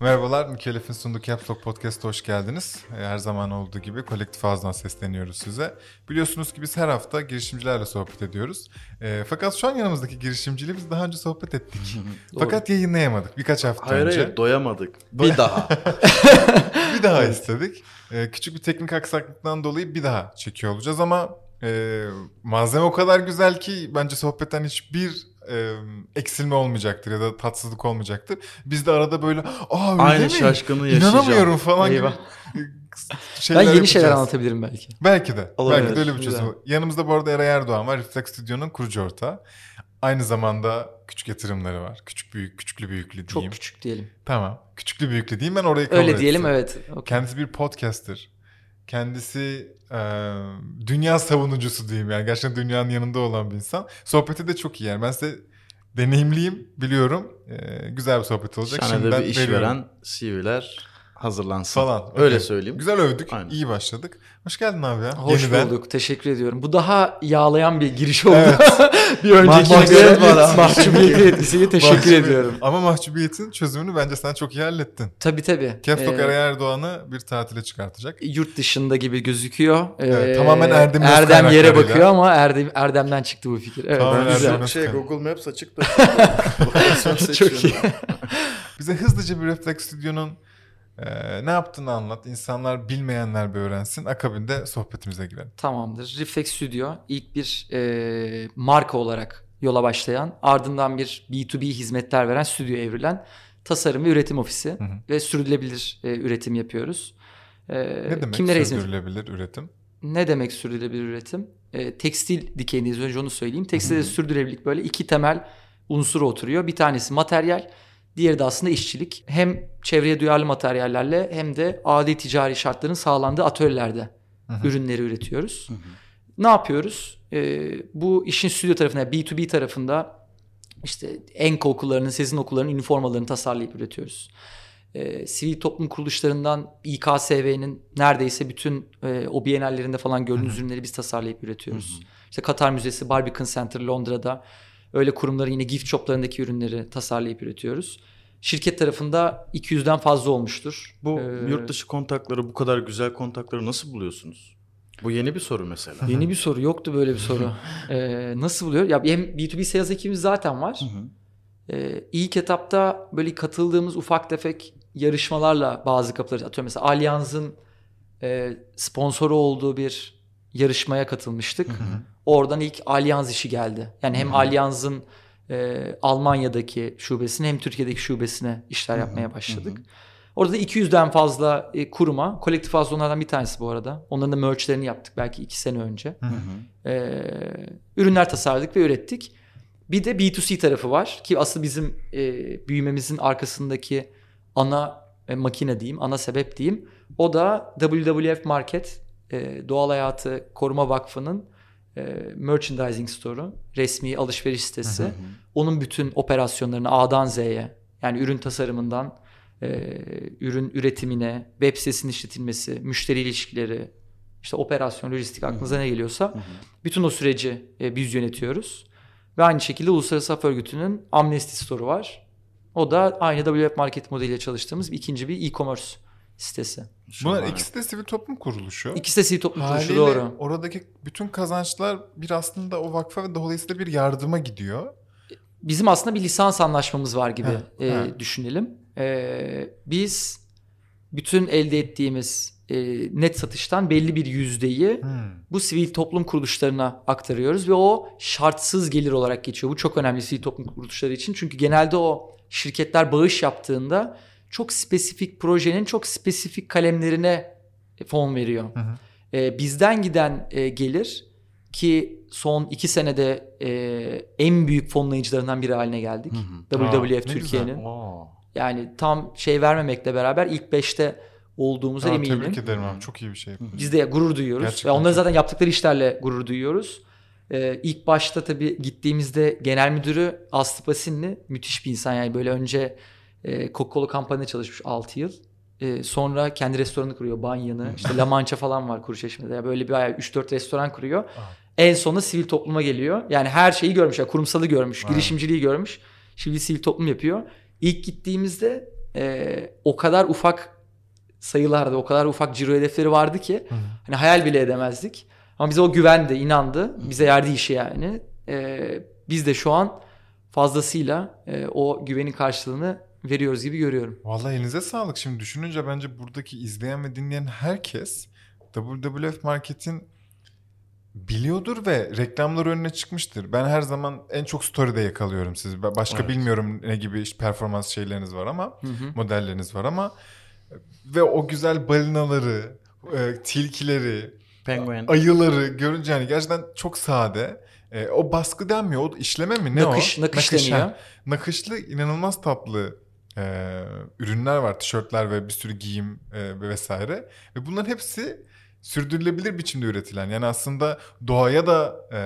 Merhabalar, Mükellef'in sunduğu Caps Lock Podcast'a hoş geldiniz. Ee, Her zaman olduğu gibi kolektif ağızdan sesleniyoruz size. Biliyorsunuz ki biz her hafta girişimcilerle sohbet ediyoruz. Ee, fakat şu an yanımızdaki girişimciyle biz daha önce sohbet ettik. fakat yayınlayamadık birkaç hafta Hayır önce. hayır doyamadık. Doy- Bir daha. bir daha istedik. Ee, küçük bir teknik aksaklıktan dolayı bir daha çekiyor olacağız ama e, malzeme o kadar güzel ki bence sohbetten hiçbir e, eksilme olmayacaktır ya da tatsızlık olmayacaktır. Biz de arada böyle aa öyle Aynı mi? şaşkını yaşayacağım. İnanamıyorum falan Eyvah. gibi Ben şeyler yeni yapacağız. şeyler anlatabilirim belki. Belki de. Olabilir. Belki de öyle bir çözüm. Güzel. Yanımızda bu arada Eray Erdoğan var. Reflex Stüdyo'nun kurucu ortağı. Aynı zamanda küçük yatırımları var. Küçük büyük, küçüklü büyüklü Çok diyeyim. küçük diyelim. Tamam. Küçüklü büyüklü diyeyim ben orayı kabul Öyle diyelim ettim. evet. Okey. Kendisi bir podcaster. Kendisi e, dünya savunucusu diyeyim yani. Gerçekten dünyanın yanında olan bir insan. Sohbeti de çok iyi yani. Ben size deneyimliyim, biliyorum. E, güzel bir sohbet olacak. Şahane'de Şimdiden bir iş veriyorum. veren CV'ler hazırlansın. falan. Öyle Okey. söyleyeyim. Güzel övdük. Aynen. iyi başladık. Hoş geldin abi ya. Hoş Yeniden. bulduk. Teşekkür ediyorum. Bu daha yağlayan bir giriş oldu. Evet. bir öncekine Mahcubiyet var abi. mahcubiyetin etkisiyle teşekkür Mahcubiyet. ediyorum. Ama mahcubiyetin çözümünü bence sen çok iyi hallettin. Tabii tabii. Capstock Ee, Erdoğan'ı bir tatile çıkartacak. yurt dışında gibi gözüküyor. Evet, Ee, tamamen Erdem'in öz Erdem yere bakıyor ama Erdem Erdem'den çıktı bu fikir. Evet, Tamamen güzel. Erdem. Şey? Google Maps açık da. Çok iyi. Bize hızlıca bir Reflex Stüdyo'nun e, ne yaptığını anlat. İnsanlar bilmeyenler bir öğrensin. Akabinde sohbetimize girelim. Tamamdır. Reflex Studio ilk bir e, marka olarak yola başlayan, ardından bir B2B hizmetler veren, stüdyo evrilen tasarım ve üretim ofisi hı. ve sürdürülebilir e, üretim yapıyoruz. E, Ne demek kimlere hizmet- sürdürülebilir üretim? Ne demek sürdürülebilir üretim? E, tekstil dikeyindeyiz önce onu söyleyeyim. Tekstilde sürdürülebilirlik böyle iki temel unsuru oturuyor. Bir tanesi materyal, diğeri de aslında işçilik. Hem çevreye duyarlı materyallerle hem de adi ticari şartların sağlandığı atölyelerde Hı hı. ürünleri üretiyoruz. Ne yapıyoruz? E, bu işin stüdyo tarafında, B2B tarafında işte Enka okullarının, Sezin okullarının üniformalarını tasarlayıp üretiyoruz. E, sivil toplum kuruluşlarından İKSV'nin neredeyse bütün e, o bienallerinde falan gördüğünüz ürünleri biz tasarlayıp üretiyoruz. İşte Katar Müzesi, Barbican Center Londra'da öyle kurumların yine gift shoplarındaki ürünleri tasarlayıp üretiyoruz. Şirket tarafında 200'den fazla olmuştur. Bu Ee, yurt dışı kontakları bu kadar güzel kontakları nasıl buluyorsunuz? Bu yeni bir soru mesela. Yeni bir soru yoktu böyle bir soru. Ee, nasıl buluyor? Ya hem B2B sales ekibimiz zaten var. Ee, ilk etapta böyle katıldığımız ufak tefek yarışmalarla bazı kapıları atıyorum mesela Allianz'ın e, sponsoru olduğu bir yarışmaya katılmıştık. Oradan ilk Allianz işi geldi. Yani hem Allianz'ın e, Almanya'daki şubesine hem Türkiye'deki şubesine işler yapmaya başladık. Orada da 200'den fazla e, kuruma, kolektif fazla onlardan bir tanesi bu arada. Onların da merchlerini yaptık belki iki sene önce. Ee, ürünler tasarladık ve ürettik. Bir de B2C tarafı var ki asıl bizim e, büyümemizin arkasındaki ana e, makine diyeyim, ana sebep diyeyim. O da WWF Market, e, Doğal Hayatı Koruma Vakfı'nın e, merchandising store'u, resmi alışveriş sitesi. Onun bütün operasyonlarını A'dan Z'ye yani ürün tasarımından e, ürün üretimine, web sitesinin işletilmesi, müşteri ilişkileri, işte operasyon, lojistik aklınıza ne geliyorsa bütün o süreci e, biz yönetiyoruz. Ve aynı şekilde Uluslararası Af Örgütü'nün Amnesty Store'u var. O da aynı WF Market modeliyle çalıştığımız ikinci bir e-commerce sitesi. Bunlar Şahane. ikisi de sivil toplum kuruluşu. İkisi de sivil toplum kuruluşu Haliyle doğru. oradaki bütün kazançlar bir aslında o vakfa ve dolayısıyla bir yardıma gidiyor. Bizim aslında bir lisans anlaşmamız var gibi Heh, e, heh. düşünelim. E, biz bütün elde ettiğimiz e, net satıştan belli bir yüzdeyi Hmm. bu sivil toplum kuruluşlarına aktarıyoruz ve o şartsız gelir olarak geçiyor. Bu çok önemli sivil toplum kuruluşları için. Çünkü genelde o şirketler bağış yaptığında çok spesifik projenin çok spesifik kalemlerine fon veriyor. Hı hı. Ee, bizden giden e, gelir ki son iki senede e, en büyük fonlayıcılarından biri haline geldik. Aa, WWF ne Türkiye'nin. Yani tam şey vermemekle beraber ilk beşte olduğumuza Aa, eminim. tebrik ederim abi. Çok iyi bir şey. Biz de gurur duyuyoruz. Gerçekten Ve onların çok. zaten yaptıkları işlerle gurur duyuyoruz. Ee, ilk başta tabii gittiğimizde genel müdürü Aslı Pasinli müthiş bir insan. Yani böyle önce e, Coca-Cola kampanyada çalışmış 6 yıl. E, sonra kendi restoranı kuruyor. Banyanı. işte La Mancha falan var Kuruçeşme'de. Yani böyle bir 3-4 restoran kuruyor. En sonunda sivil topluma geliyor. Yani her şeyi görmüş. Yani kurumsalı görmüş. Aynen. Girişimciliği görmüş. Şimdi sivil toplum yapıyor. İlk gittiğimizde e, o kadar ufak sayılarda, o kadar ufak ciro hedefleri vardı ki hani hayal bile edemezdik. Ama bize o güvendi, inandı. Bize yerdi işi yani. E, biz de şu an fazlasıyla e, o güvenin karşılığını veriyoruz gibi görüyorum. Vallahi elinize sağlık. Şimdi düşününce bence buradaki izleyen ve dinleyen herkes WWF Market'in biliyordur ve reklamlar önüne çıkmıştır. Ben her zaman en çok story'de yakalıyorum sizi. Başka Evet. bilmiyorum ne gibi performans şeyleriniz var ama Hı hı. modelleriniz var ama ve o güzel balinaları, e, tilkileri, Penguin. ayıları görünce yani gerçekten çok sade. E, o baskı denmiyor. O işleme mi? Ne nakış, o? nakış, Nakış, deniyor. Nakışlı inanılmaz tatlı e, ürünler var. Tişörtler ve bir sürü giyim e, ve vesaire. Ve bunların hepsi sürdürülebilir biçimde üretilen. Yani aslında doğaya da e,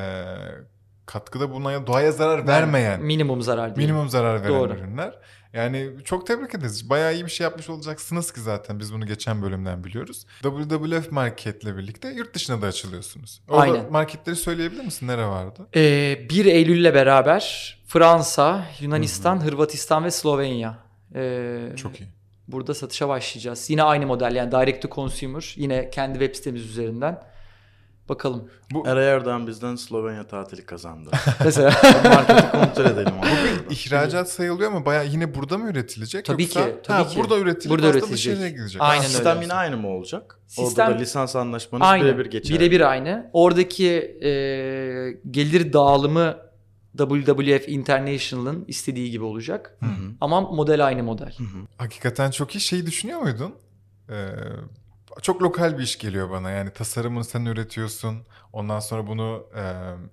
katkıda bulunan, doğaya zarar vermeyen, Minimum zarar değil. minimum zarar veren Doğru. ürünler. Yani çok tebrik ederiz. Bayağı iyi bir şey yapmış olacaksınız ki zaten biz bunu geçen bölümden biliyoruz. WWF Market'le birlikte yurt dışına da açılıyorsunuz. Orada Aynen. marketleri söyleyebilir misin? Nere vardı? Ee, 1 Eylül'le beraber Fransa, Yunanistan, Hırvatistan ve Slovenya. Ee, Çok iyi. Burada satışa başlayacağız. Yine aynı model yani direct to consumer. Yine kendi web sitemiz üzerinden. Bakalım. Bu Eray Erdoğan bizden Slovenya tatili kazandı. Mesela Marketi kontrol edelim. onu orada. ihracat sayılıyor ama bayağı yine burada mı üretilecek? Tabii Yoksa, ki, tabii ha, ki. Burada üretilip Burada üretilecek. dışarıya gidecek. Aynen öyle. Sistem yine aynı mı olacak? Sistem- Orada da lisans anlaşmanız birebir geçer. Birebir aynı. Oradaki e, gelir dağılımı WWF International'ın istediği gibi olacak. Hı hı. Ama model aynı model. Hakikaten çok iyi. Şeyi düşünüyor muydun? Ee, çok lokal bir iş geliyor bana. Yani tasarımını sen üretiyorsun. Ondan sonra bunu e,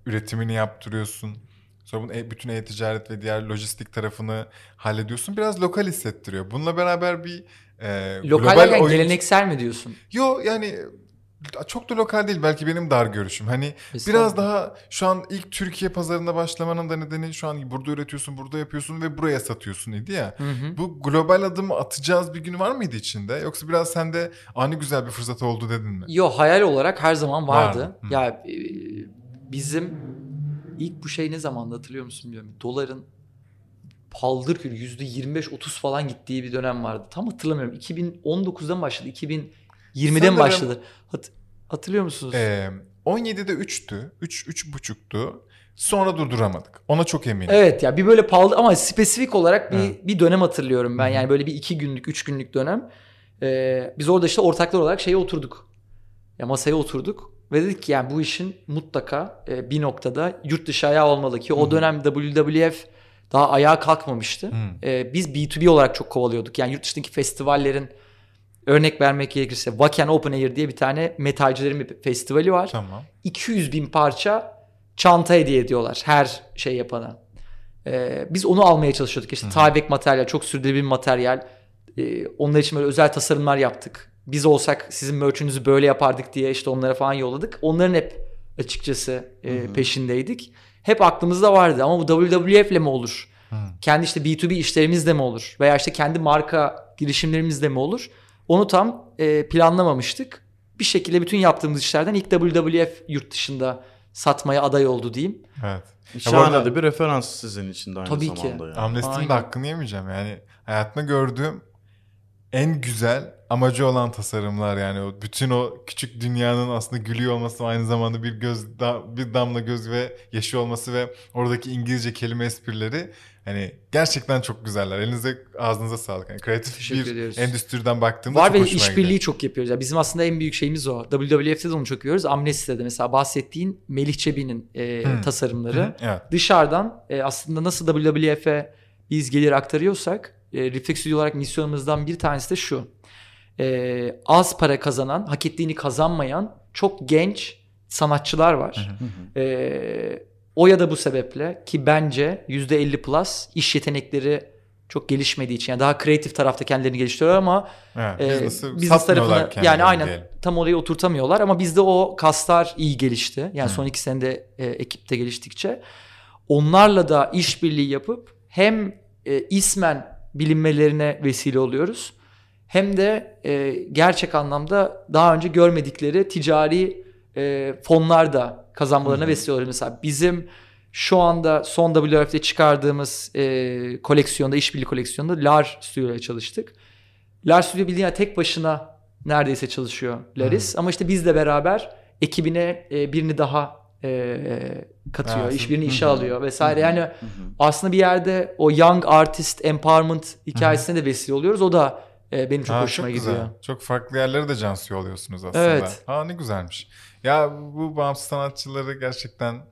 üretimini yaptırıyorsun. Sonra bunu e- bütün e-ticaret ve diğer lojistik tarafını hallediyorsun. Biraz lokal hissettiriyor. Bununla beraber bir e, Lokal global derken oyun- geleneksel mi diyorsun? Yo yani çok da lokal değil belki benim dar görüşüm. Hani İstanbul. biraz daha şu an ilk Türkiye pazarında başlamanın da nedeni şu an burada üretiyorsun, burada yapıyorsun ve buraya satıyorsun idi ya. Hı hı. Bu global adımı atacağız bir gün var mıydı içinde? Yoksa biraz sende ani güzel bir fırsat oldu dedin mi? Yo hayal olarak her zaman vardı. vardı. Ya e, bizim ilk bu şey ne zaman hatırlıyor musun bilmiyorum. Doların paldır küldür %25-30 falan gittiği bir dönem vardı. Tam hatırlamıyorum. 2019'dan başladı. 2000 20'de Sanırım, mi başladı? Hat, hatırlıyor musunuz? E, 17'de 3'tü. 3 3.5'tu. Sonra durduramadık. Ona çok eminim. Evet ya bir böyle pahalı ama spesifik olarak bir evet. bir dönem hatırlıyorum ben. Hı. Yani böyle bir iki günlük, üç günlük dönem. Ee, biz orada işte ortaklar olarak şeye oturduk. Ya masaya oturduk ve dedik ki yani bu işin mutlaka e, bir noktada yurt dışı ayağı olmalı ki o Hı-hı. dönem WWF daha ayağa kalkmamıştı. Ee, biz B2B olarak çok kovalıyorduk. Yani yurt dışındaki festivallerin örnek vermek gerekirse Wacken Open Air diye bir tane metalcilerin bir festivali var. Tamam. 200 bin parça çanta hediye ediyorlar her şey yapana. Ee, biz onu almaya çalışıyorduk. İşte. Tyvek materyal, çok sürdürülebilir materyal. Ee, onlar için böyle özel tasarımlar yaptık. Biz olsak sizin merch'ünüzü böyle yapardık diye işte onlara falan yolladık. Onların hep açıkçası e, peşindeydik. Hep aklımızda vardı ama bu WWF'le mi olur? Hı. Kendi işte B2B işlerimizde mi olur? Veya işte kendi marka girişimlerimizde mi olur? Onu tam e, planlamamıştık. Bir şekilde bütün yaptığımız işlerden ilk WWF yurt dışında satmaya aday oldu diyeyim. Evet. Şahane arada- de bir referans sizin için de aynı Tabii ki. zamanda. Yani. Amnesti'nin Aynen. de hakkını yemeyeceğim. Yani hayatımda gördüğüm en güzel amacı olan tasarımlar yani o bütün o küçük dünyanın aslında gülüyor olması aynı zamanda bir göz da- bir damla göz ve yaşı olması ve oradaki İngilizce kelime esprileri hani gerçekten çok güzeller. Elinize ağzınıza sağlık. Yani kreatif Teşekkür bir ediyoruz. endüstriden baktığımda Var ve işbirliği çok yapıyoruz. Yani bizim aslında en büyük şeyimiz o. WWF'de de onu çok yapıyoruz. Amnesti'de de mesela bahsettiğin Melih Çebi'nin e, Hı. tasarımları. Hı, Evet. Dışarıdan e, aslında nasıl WWF'e biz gelir aktarıyorsak e, Reflex Studio olarak misyonumuzdan bir tanesi de şu. E, az para kazanan, hak ettiğini kazanmayan çok genç sanatçılar var. E, o ya da bu sebeple ki bence %50 plus iş yetenekleri çok gelişmediği için yani daha kreatif tarafta kendilerini geliştiriyorlar ama Evet. e, business tarafını yani aynen diyelim. tam orayı oturtamıyorlar ama bizde o kaslar iyi gelişti. Yani Hı. son iki senede e, ekipte geliştikçe onlarla da işbirliği yapıp hem e, ismen bilinmelerine vesile oluyoruz hem de e, gerçek anlamda daha önce görmedikleri ticari e, fonlar da kazanmalarına vesile oluyor. Mesela bizim şu anda son WRF'de çıkardığımız e, koleksiyonda, işbirliği koleksiyonunda LAR stüdyoyla çalıştık. LAR stüdyo bildiğin tek başına neredeyse çalışıyor Laris. Ama işte bizle beraber ekibine e, birini daha e, katıyor. İşbirini işe alıyor vesaire. Yani aslında bir yerde o young artist empowerment hikayesine de vesile oluyoruz. O da e, benim çok Ha, hoşuma çok gidiyor. güzel. Çok farklı yerlere de can suyu oluyorsunuz aslında. Evet. Ha ne güzelmiş. Ya bu bağımsız sanatçıları gerçekten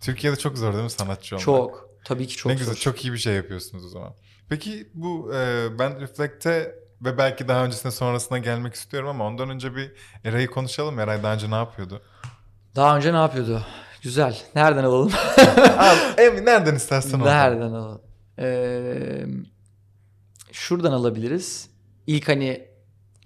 Türkiye'de çok zor değil mi sanatçı olmak? Çok. Tabii ki çok ne güzel, zor. çok iyi bir şey yapıyorsunuz o zaman. Peki bu e, ben Reflect'e ve belki daha öncesine sonrasına gelmek istiyorum ama ondan önce bir Eray'ı konuşalım. Eray daha önce ne yapıyordu? Daha önce ne yapıyordu? Güzel. Nereden alalım? Abi, nereden istersen oradan. Nereden alalım? Ee, şuradan alabiliriz. İlk hani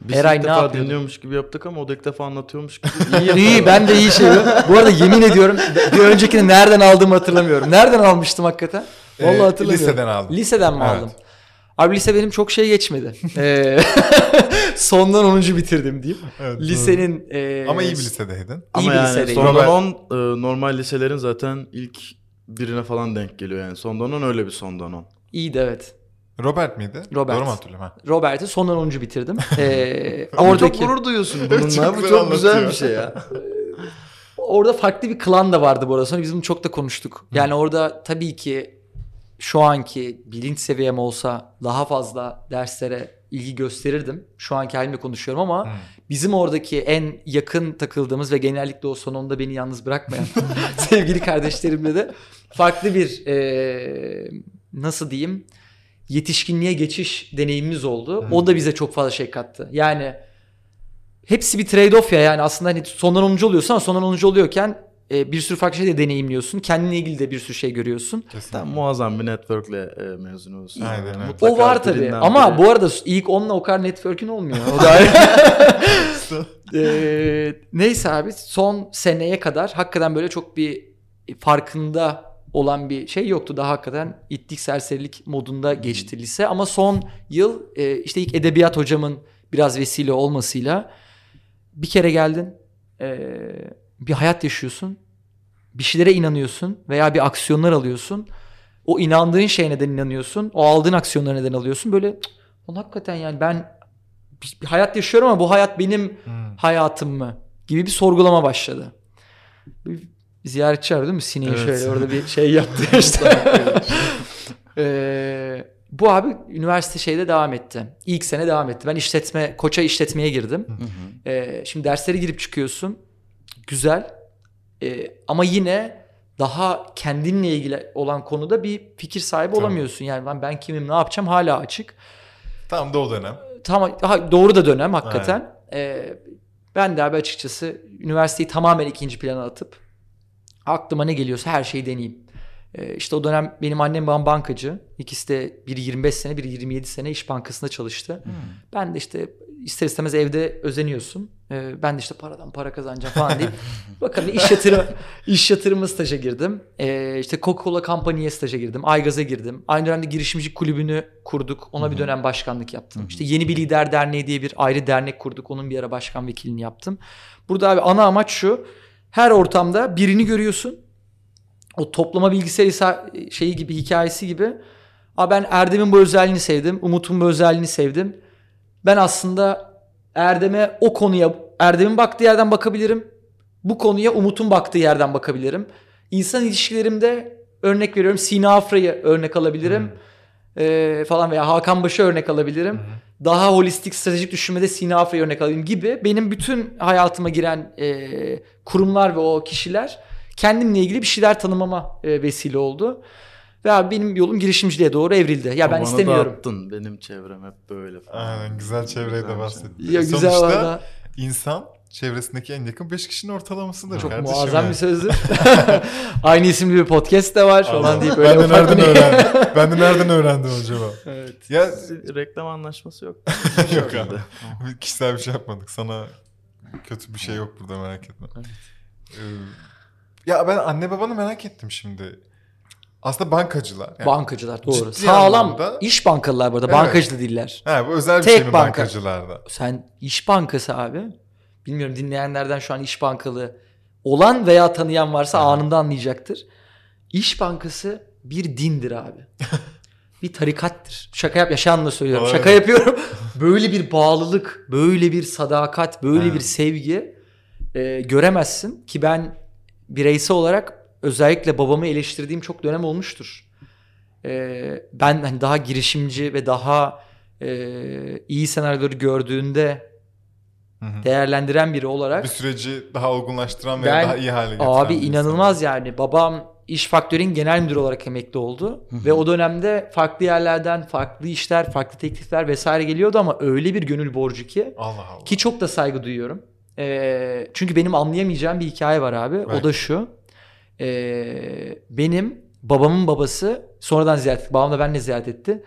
Biz Eray ilk ne defa yapıyordu? dinliyormuş gibi yaptık ama o da ilk defa anlatıyormuş gibi. iyi, iyi ben de iyi şey. Bu arada yemin ediyorum bir öncekini nereden aldığımı hatırlamıyorum. Nereden almıştım hakikaten? Vallahi Ee, hatırlamıyorum. liseden aldım. Liseden mi Evet. aldım? Abi lise benim çok şey geçmedi. Ee, sondan 10. bitirdim diyeyim. Evet, Lisenin... e. Ama iyi bir lisedeydin. iyi ama bir yani lisedeydim. sondan Robert- 10 e, normal liselerin zaten ilk birine falan denk geliyor yani. Sondan 10 öyle bir sondan 10. İyiydi evet. Robert miydi? Robert. Doğru mu hatırlıyorum? Ha. Robert'i sondan 10. bitirdim. Ee, oradaki... çok gurur duyuyorsun Evet, bununla. çok bu güzel çok güzel anlatıyor. bir şey ya. Orada farklı bir klan da vardı bu arada. Sonra biz bunu çok da konuştuk. Yani orada tabii ki şu anki bilinç seviyem olsa daha fazla derslere ilgi gösterirdim. Şu anki halimle konuşuyorum ama Hı. bizim oradaki en yakın takıldığımız ve genellikle o sonunda beni yalnız bırakmayan sevgili kardeşlerimle de farklı bir eee, nasıl diyeyim yetişkinliğe geçiş deneyimimiz oldu. O da bize çok fazla şey kattı. Yani hepsi bir trade-off ya yani aslında hani sondan 10. oluyorsun ama sondan 10. oluyorken e, bir sürü farklı şey de deneyimliyorsun. Kendine ilgili de bir sürü şey görüyorsun. Kesinlikle. Tam muazzam bir networkle e, mezun olsun. Aynen. Mutlaka o var tabii. Ama biri- bu arada ilk 10'la o kadar network'ün olmuyor. O da. Ee, neyse abi son seneye kadar hakikaten böyle çok bir farkında olan bir şey yoktu. Daha hakikaten itlik serserilik modunda geçti lise. Ama son yıl e, işte ilk edebiyat hocamın biraz vesile olmasıyla bir kere geldin. e, bir hayat yaşıyorsun. Bir şeylere inanıyorsun veya bir aksiyonlar alıyorsun. O inandığın şeye neden inanıyorsun? O aldığın aksiyonlara neden alıyorsun? Böyle "Cık, "Ulan hakikaten yani ben bir, bir hayat yaşıyorum ama bu hayat benim Hmm. hayatım mı? Gibi bir sorgulama başladı. Bir ziyaretçi var değil mi? Sineği Evet. şöyle orada bir şey yaptı işte. Ee, bu abi üniversite şeyde devam etti. İlk sene devam etti. Ben işletme, koça işletmeye girdim. Hı hı. Ee, şimdi derslere girip çıkıyorsun. Güzel. Ee, ama yine daha kendinle ilgili olan konuda bir fikir sahibi Tabii. olamıyorsun. Yani ben, ben kimim ne yapacağım hala açık. Tam da o dönem. Tamam ha, doğru da dönem hakikaten. Ee, ben de abi açıkçası üniversiteyi tamamen ikinci plana atıp aklıma ne geliyorsa her şeyi deneyeyim. Ee, işte o dönem benim annem babam bankacı. İkisi de biri 25 sene biri 27 sene İş Bankası'nda çalıştı. Ben de işte ister istemez evde özeniyorsun. Ee, ben de işte paradan para kazanacağım falan deyip bakalım iş yatırım iş yatırımı staja girdim. Ee, işte Coca-Cola Company'ye staja girdim. Aygaz'a girdim. Aynı dönemde girişimci kulübünü kurduk. Ona bir dönem başkanlık yaptım. İşte Yeni Bir Lider Derneği diye bir ayrı dernek kurduk. Onun bir ara başkan vekilini yaptım. Burada abi ana amaç şu. Her ortamda birini görüyorsun. O toplama bilgisayar isa- şeyi gibi hikayesi gibi. Aa ben Erdem'in bu özelliğini sevdim. Umut'un bu özelliğini sevdim. Ben aslında Erdem'e o konuya Erdem'in baktığı yerden bakabilirim. Bu konuya Umut'un baktığı yerden bakabilirim. İnsan ilişkilerimde örnek veriyorum Sina Afra'yı örnek alabilirim. Ee, falan veya Hakan Baş'ı örnek alabilirim. Daha holistik stratejik düşünmede Sina Afra'yı örnek alayım gibi. Benim bütün hayatıma giren e, kurumlar ve o kişiler kendimle ilgili bir şeyler tanımama e, vesile oldu. Ve abi benim yolum girişimciliğe doğru evrildi. Ya ben Bana istemiyorum. dağıttın. Benim çevrem hep böyle falan. Aynen güzel çevreye de Güzelmiş bahsettin. Ya güzel Sonuçta valla. insan çevresindeki en yakın 5 kişinin ortalamasıdır. Çok kardeşim muazzam yani. bir sözdür. Aynı isimli bir podcast de var falan deyip ben öyle de ufak nereden öğrendim? ben de nereden öğrendim acaba? Evet. Ya Reklam anlaşması yok. yok abi. Bir Kişisel bir şey yapmadık. Sana kötü bir şey yok burada merak etme. Ee, ya ben anne babanı merak ettim şimdi. Aslında bankacılar. Yani, Bankacılar doğru. Ciddi Sağlam anlamda- iş bankalılar burada. Evet. Bankacı da değiller. Ha, bu özel bir Tek şey mi banka. bankacılarda? Sen iş bankası abi. Bilmiyorum dinleyenlerden şu an iş bankalı olan veya tanıyan varsa anında anlayacaktır. İş Bankası bir dindir abi. bir tarikattır. Şaka yap yaşanla söylüyorum. Olabilir. Şaka yapıyorum. böyle bir bağlılık, böyle bir sadakat, böyle Evet. bir sevgi e, göremezsin ki ben bireysel olarak özellikle babamı eleştirdiğim çok dönem olmuştur. E, ben hani daha girişimci ve daha e, iyi senaryoları gördüğünde Hı hı. değerlendiren biri olarak Bir süreci daha olgunlaştıran ve Ben- daha iyi hale getiren Abi bir insan. inanılmaz yani. Babam İş Faktör'ün genel müdürü olarak emekli oldu. Ve o dönemde farklı yerlerden farklı işler, farklı teklifler vesaire geliyordu ama öyle bir gönül borcu ki. Allah Allah. Ki çok da saygı duyuyorum. Ee, çünkü benim anlayamayacağım bir hikaye var abi. O Belki. da şu. Ee, benim babamın babası sonradan ziyaret etti. Babam da benimle ziyaret etti.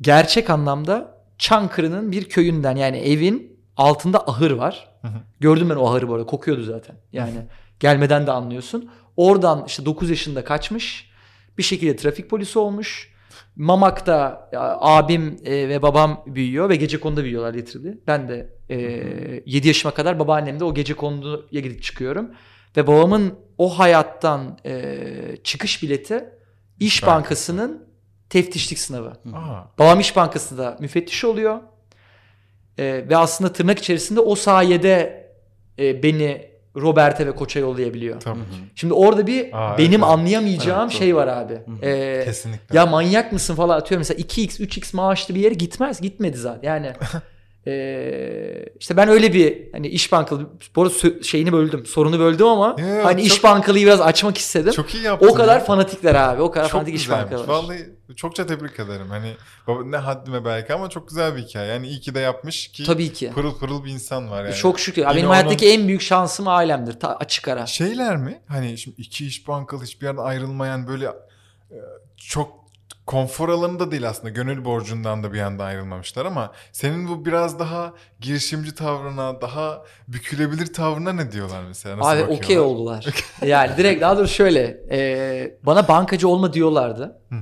Gerçek anlamda Çankırı'nın bir köyünden yani evin altında ahır var. Hı hı. Gördüm ben o ahırı bu arada. Kokuyordu zaten. Yani gelmeden de anlıyorsun. Oradan işte 9 yaşında kaçmış. Bir şekilde trafik polisi olmuş. Mamak'ta ya, abim e, ve babam büyüyor ve gece konuda büyüyorlar literally. Ben de e, 7 yaşıma kadar babaannemde o gece konuya gidip çıkıyorum. Ve babamın o hayattan e, çıkış bileti İş Bankası. Bankası'nın teftişlik sınavı. Aa, Babam İş Bankası'nda müfettiş oluyor. Ee, ve aslında tırnak içerisinde o sayede e, beni Robert'e ve Koç'a yollayabiliyor. tabii. Şimdi orada bir Aa, benim evet. anlayamayacağım Evet, şey var abi. Ee, Kesinlikle. ya manyak mısın falan atıyorum mesela 2x 3x maaşlı bir yere gitmez. Gitmedi zaten. Yani ee, işte ben öyle bir hani iş bankalı bu arada şeyini böldüm. Sorunu böldüm ama yo, hani iş çok- bankalıyı biraz açmak istedim. Çok iyi yaptın. o kadar ya. fanatikler abi. O kadar Çok fanatik iş güzelmiş. bankalar. Vallahi çokça tebrik ederim. Hani ne haddime belki ama çok güzel bir hikaye. Yani iyi ki de yapmış ki Tabii ki. pırıl pırıl bir insan var yani. Çok şükür. Yine benim onun- hayattaki en büyük şansım ailemdir. Ta- açık ara. Şeyler mi? Hani şimdi iki iş bankalı hiçbir yerden ayrılmayan böyle e, çok konfor alanında değil aslında. Gönül borcundan da bir anda ayrılmamışlar ama senin bu biraz daha girişimci tavrına, daha bükülebilir tavrına ne diyorlar mesela? Nasıl Abi okey oldular. yani direkt daha doğrusu şöyle. e, bana bankacı olma diyorlardı. Hı.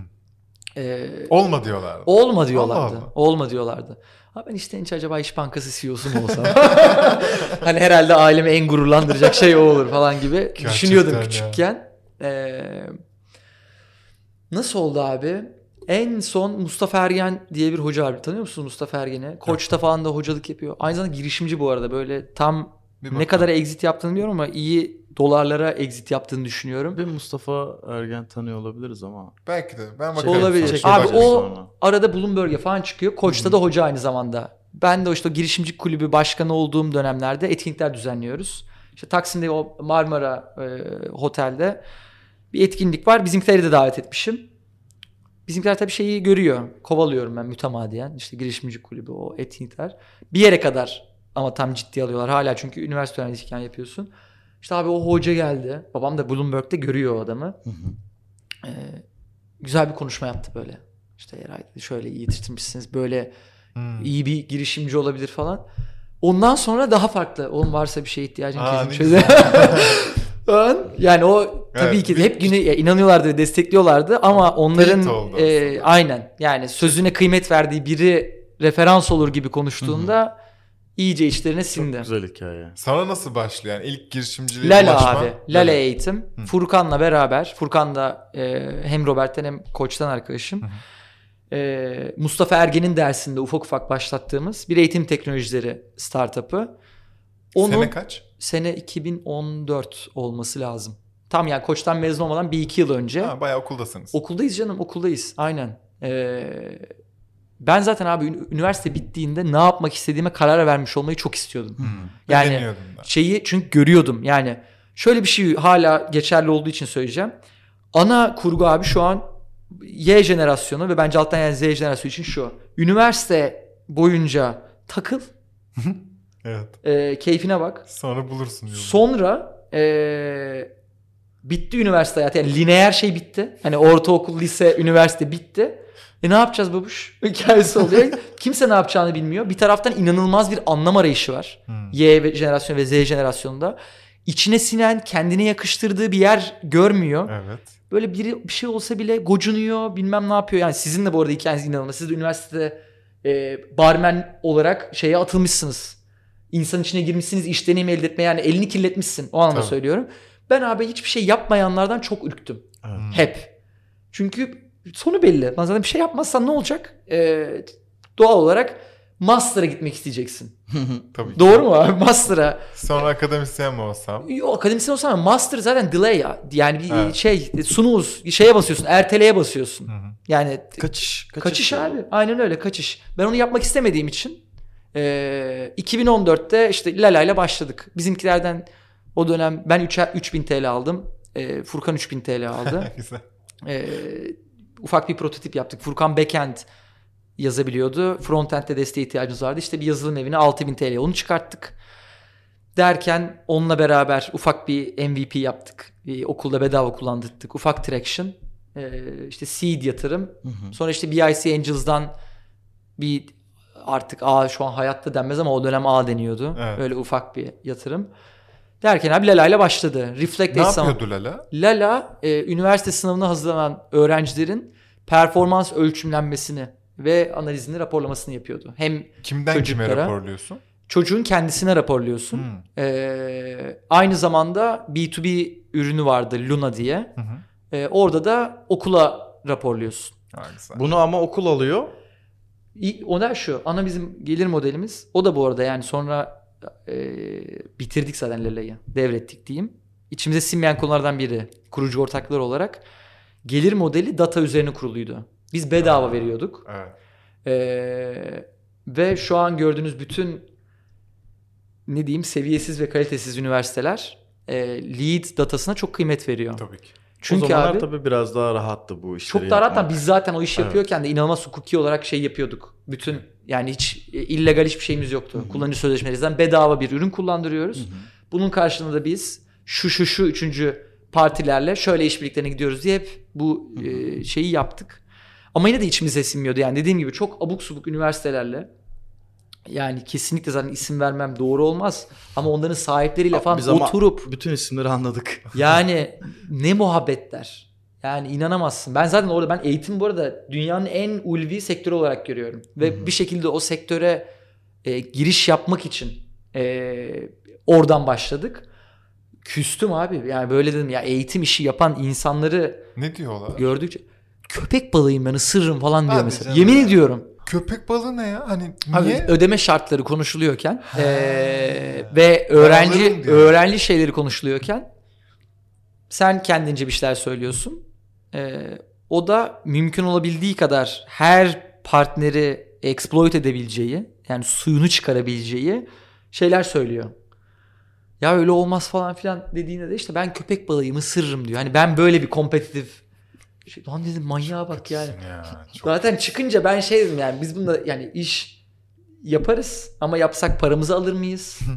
E, Olma diyorlar. olma diyorlardı. Allah Allah. Olma diyorlardı. Ha ben işte hiç acaba İş Bankası CEO'su mu olsam? hani herhalde ailemi en gururlandıracak şey o olur falan gibi Gerçekten düşünüyordum ya. küçükken. E, nasıl oldu abi? En son Mustafa Ergen diye bir hoca var. Tanıyor musunuz Mustafa Ergen'i? Koç'ta falan da hocalık yapıyor. Aynı zamanda girişimci bu arada. Böyle tam ne kadar exit yaptığını bilmiyorum ama iyi dolarlara exit yaptığını düşünüyorum. Bir Mustafa Ergen tanıyor olabiliriz ama. Belki de. Ben bakarım. Olabilir. sonra. Çekil Abi o sonra. arada Bloomberg'e falan çıkıyor. Koç'ta da hoca aynı zamanda. Ben de işte o girişimci kulübü başkanı olduğum dönemlerde etkinlikler düzenliyoruz. İşte Taksim'de o Marmara e, Hotel'de bir etkinlik var. Bizimkileri de davet etmişim. Bizimkiler tabii şeyi görüyor. Kovalıyorum ben mütemadiyen. İşte girişimci kulübü o etkinlikler. Bir yere kadar ama tam ciddi alıyorlar. Hala çünkü üniversite öğrencisiyken yapıyorsun. İşte abi o hoca geldi. Babam da Bloomberg'de görüyor o adamı. Ee, güzel bir konuşma yaptı böyle. İşte Eray şöyle iyi yetiştirmişsiniz. Böyle Hmm. iyi bir girişimci olabilir falan. Ondan sonra daha farklı. Oğlum varsa bir şeye ihtiyacın kesin çöze. Yani o tabii Evet, ki bir- hep güne inanıyorlardı ve destekliyorlardı ama onların e, aynen yani sözüne kıymet verdiği biri referans olur gibi konuştuğunda iyice içlerine sindi. Çok güzel hikaye. Sana nasıl başlıyor? Yani ilk girişimciliğe Lala ulaşma. abi. Lala eğitim. Furkan'la beraber. Furkan da e, hem Robert'ten hem Koç'tan arkadaşım. E, Mustafa Ergen'in dersinde ufak ufak başlattığımız bir eğitim teknolojileri startup'ı. Onun Sene kaç? Sene 2014 olması lazım. Tam yani Koç'tan mezun olmadan bir iki yıl önce. Ha, bayağı okuldasınız. Okuldayız canım okuldayız aynen. Ee, ben zaten abi ün- üniversite bittiğinde ne yapmak istediğime karar vermiş olmayı çok istiyordum. Hmm. Yani-. Şeyi çünkü görüyordum yani şöyle bir şey hala geçerli olduğu için söyleyeceğim. Ana kurgu abi şu an Y jenerasyonu ve bence alttan yani Z jenerasyonu için şu. Üniversite boyunca takıl, Evet. e, keyfine bak. Sonra bulursun yolu. Sonra e, bitti üniversite hayatı. Yani lineer şey bitti. Hani ortaokul, lise, üniversite bitti. E ne yapacağız babuş? Hikayesi oluyor. Kimse ne yapacağını bilmiyor. Bir taraftan inanılmaz bir anlam arayışı var. Hmm. Y ve- jenerasyonu ve Z jenerasyonunda. İçine sinen, kendine yakıştırdığı bir yer görmüyor. Evet. Böyle biri bir şey olsa bile gocunuyor, bilmem ne yapıyor. Yani sizin de bu arada hikayeniz inanılmaz. Siz de üniversitede e, barmen olarak şeye atılmışsınız. İnsan içine girmişsiniz iş deneyimi elde etmeye yani elini kirletmişsin o anlamda Tabii. söylüyorum. Ben abi hiçbir şey yapmayanlardan çok ürktüm. Evet. Hep. Çünkü sonu belli. Lan zaten bir şey yapmazsan ne olacak? Ee, doğal olarak master'a gitmek isteyeceksin. Tabii ki. Doğru mu abi? Master'a. Sonra akademisyen mi olsam? Yo, akademisyen olsam master zaten delay ya. Yani bir Evet. şey sunuz şeye basıyorsun erteleye basıyorsun. Hı hı. Yani Kaçış. kaçış, abi. Aynen öyle kaçış. Ben onu yapmak istemediğim için e, 2014'te işte Lala ile başladık. Bizimkilerden o dönem ben 3 3000 TL aldım. E, Furkan 3000 TL aldı. Güzel. e, ufak bir prototip yaptık. Furkan backend yazabiliyordu. Frontend'de desteğe ihtiyacımız vardı. İşte bir yazılım evine 6000 TL onu çıkarttık. Derken onunla beraber ufak bir MVP yaptık. Bir okulda bedava kullandırdık. Ufak traction. E, işte seed yatırım. Sonra işte BIC Angels'dan bir artık A şu an hayatta denmez ama o dönem A deniyordu. Evet. Öyle ufak bir yatırım. Derken abi Lala ile başladı. Reflect Ne yapıyordu Lala? Lala e, üniversite sınavına hazırlanan öğrencilerin performans ölçümlenmesini ve analizini raporlamasını yapıyordu. Hem Kimden kime Çocuklara. raporluyorsun? çocuğun kendisine raporluyorsun. Hmm. E, aynı zamanda B2B ürünü vardı Luna diye. Hı hı. E, orada da okula raporluyorsun. Güzel. Bunu ama okul alıyor. İ- O da şu ana bizim gelir modelimiz. O da bu arada yani sonra e, bitirdik zaten Lela'yı. Devrettik diyeyim. İçimize sinmeyen konulardan biri kurucu ortaklar olarak gelir modeli data üzerine kuruluydu. Biz bedava veriyorduk. Evet. Ee, ve şu an gördüğünüz bütün ne diyeyim seviyesiz ve kalitesiz üniversiteler e, lead datasına çok kıymet veriyor. Tabii ki. Çünkü o zamanlar abi tabii biraz daha rahattı bu işleri çok da rahat yapmak. biz zaten o iş Evet. yapıyorken de inanılmaz hukuki olarak şey yapıyorduk. Bütün yani hiç illegal hiçbir şeyimiz yoktu. Kullanıcı sözleşmelerinden bedava bir ürün kullandırıyoruz. Bunun karşılığında da biz şu şu şu üçüncü partilerle şöyle işbirliklerine gidiyoruz diye hep bu e, şeyi yaptık. Ama yine de içimize sinmiyordu. Yani dediğim gibi çok abuk subuk üniversitelerle yani kesinlikle zaten isim vermem doğru olmaz. Ama onların sahipleriyle falan Biz ama oturup bütün isimleri anladık. yani ne muhabbetler. Yani inanamazsın. Ben zaten orada ben eğitim bu arada dünyanın en ulvi sektörü olarak görüyorum. Ve bir şekilde o sektöre e, giriş yapmak için e, oradan başladık. Küstüm abi. Yani böyle dedim ya eğitim işi yapan insanları Ne diyorlar? gördükçe köpek balığıyım ben ısırırım falan diyor Hadi mesela. canım Yemin ya. ediyorum. Köpek balığı ne ya? Hani Abi niye? ödeme şartları konuşuluyorken He. eee, ve öğrenci öğrenci şeyleri konuşuluyorken sen kendince bir şeyler söylüyorsun. Eee, o da mümkün olabildiği kadar her partneri exploit edebileceği yani suyunu çıkarabileceği şeyler söylüyor. Ya öyle olmaz falan filan dediğinde de işte ben köpek balığıyım ısırırım diyor. Hani ben böyle bir kompetitif şey, lan dedim manyağa bak yani. Ya, çok Zaten çıkınca ben şey dedim yani biz bunda yani iş yaparız ama yapsak paramızı alır mıyız?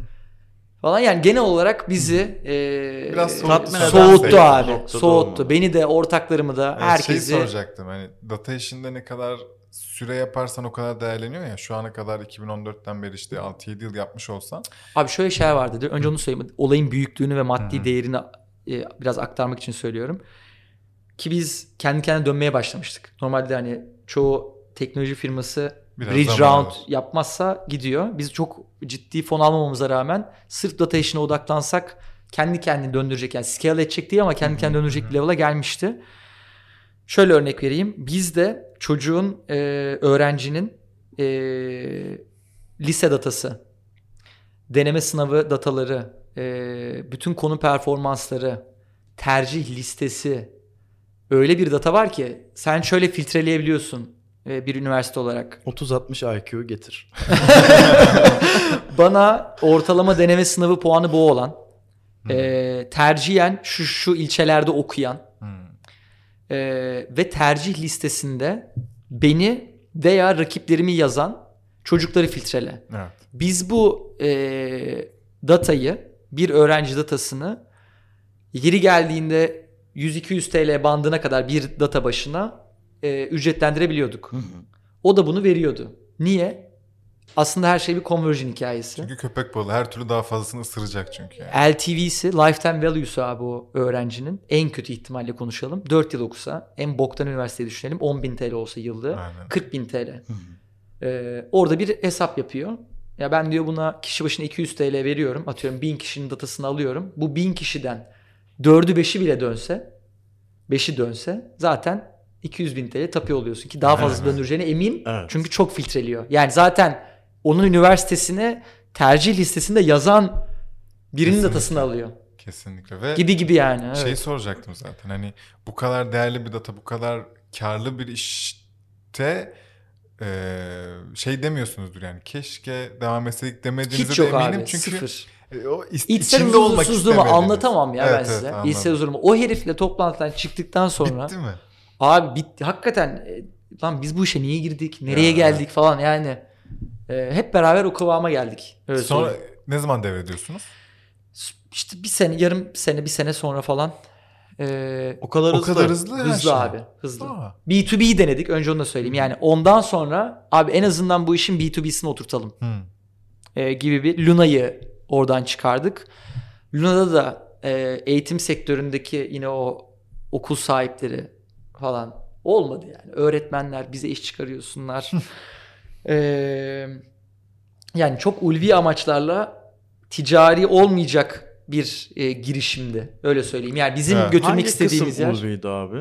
falan yani genel olarak bizi e, Biraz eden soğuttu abi. Soğuttu. olmalı. Beni de ortaklarımı da Evet, herkesi. Şeyi soracaktım hani data işinde ne kadar süre yaparsan o kadar değerleniyor ya. Şu ana kadar 2014'ten beri işte 6-7 yıl yapmış olsan. Abi şöyle şeyler vardı. Önce onu söyleyeyim. Olayın büyüklüğünü ve maddi değerini e, biraz aktarmak için söylüyorum. Ki biz kendi kendine dönmeye başlamıştık. Normalde hani çoğu teknoloji firması Biraz bridge round alır. yapmazsa gidiyor. Biz çok ciddi fon almamamıza rağmen sırf data işine odaklansak kendi kendini döndürecek yani scale edecek değil ama kendi kendini döndürecek bir level'a gelmişti. Şöyle örnek vereyim. Biz de çocuğun e, öğrencinin e, lise datası, deneme sınavı dataları, e, bütün konu performansları, tercih listesi öyle bir data var ki sen şöyle filtreleyebiliyorsun e, bir üniversite olarak. 30-60 IQ getir. Bana ortalama deneme sınavı puanı bu olan, e, tercihen şu şu ilçelerde okuyan Hmm. e, ve tercih listesinde beni veya rakiplerimi yazan çocukları filtrele. Evet. Biz bu e, datayı, bir öğrenci datasını yeri geldiğinde 100-200 TL bandına kadar bir data başına e, ücretlendirebiliyorduk. O da bunu veriyordu. Niye? Aslında her şey bir conversion hikayesi. Çünkü köpek balığı her türlü daha fazlasını ısıracak çünkü. Yani. LTV'si, lifetime value'su abi o öğrencinin. En kötü ihtimalle konuşalım. 4 yıl okusa, en boktan üniversiteyi düşünelim. 10 bin TL olsa yıllığı. Aynen. 40 bin TL. Ee, orada bir hesap yapıyor. Ya ben diyor buna kişi başına 200 TL veriyorum. Atıyorum 1000 kişinin datasını alıyorum. Bu 1000 kişiden 4'ü 5'i bile dönse 5'i dönse zaten 200 bin TL tapıyor oluyorsun ki daha fazla döndüreceğine emin. Evet. Çünkü çok filtreliyor. Yani zaten onun üniversitesine tercih listesinde yazan birinin Kesinlikle. datasını alıyor. Kesinlikle ve Gibi gibi yani. Evet. Şeyi soracaktım zaten hani bu kadar değerli bir data bu kadar karlı bir işte eee, şey demiyorsunuzdur yani keşke devam etseydik demediğinize Hiç de eminim abi. çünkü Sıfır. E, o is- İçsel içinde olmak huzursuzluğumu anlatamam ya ben Evet, evet, size. anladım. İçsel huzurumu. O herifle toplantıdan çıktıktan sonra Bitti mi? abi bitti. Hakikaten e, lan biz bu işe niye girdik? Nereye Ya, geldik falan yani. E, hep beraber o kıvama geldik. Öyle Sonra söyleyeyim. ne zaman devrediyorsunuz? işte bir sene, yarım sene, bir sene sonra falan e, O kadar O hızlı. kadar hızlı hızlı şey. abi. Hızlı. Aa. B2B denedik. Önce onu da söyleyeyim. Yani ondan sonra abi en azından bu işin B2B'sini oturtalım. Hı. e, gibi bir Luna'yı oradan çıkardık. Luna'da da e, eğitim sektöründeki yine o okul sahipleri falan olmadı yani. Öğretmenler bize iş çıkarıyorsunlar. E, yani çok ulvi amaçlarla ticari olmayacak bir e, girişimdi. Öyle söyleyeyim. Yani bizim Evet. götürmek Hangi istediğimiz kısım yer. ulviydi abi?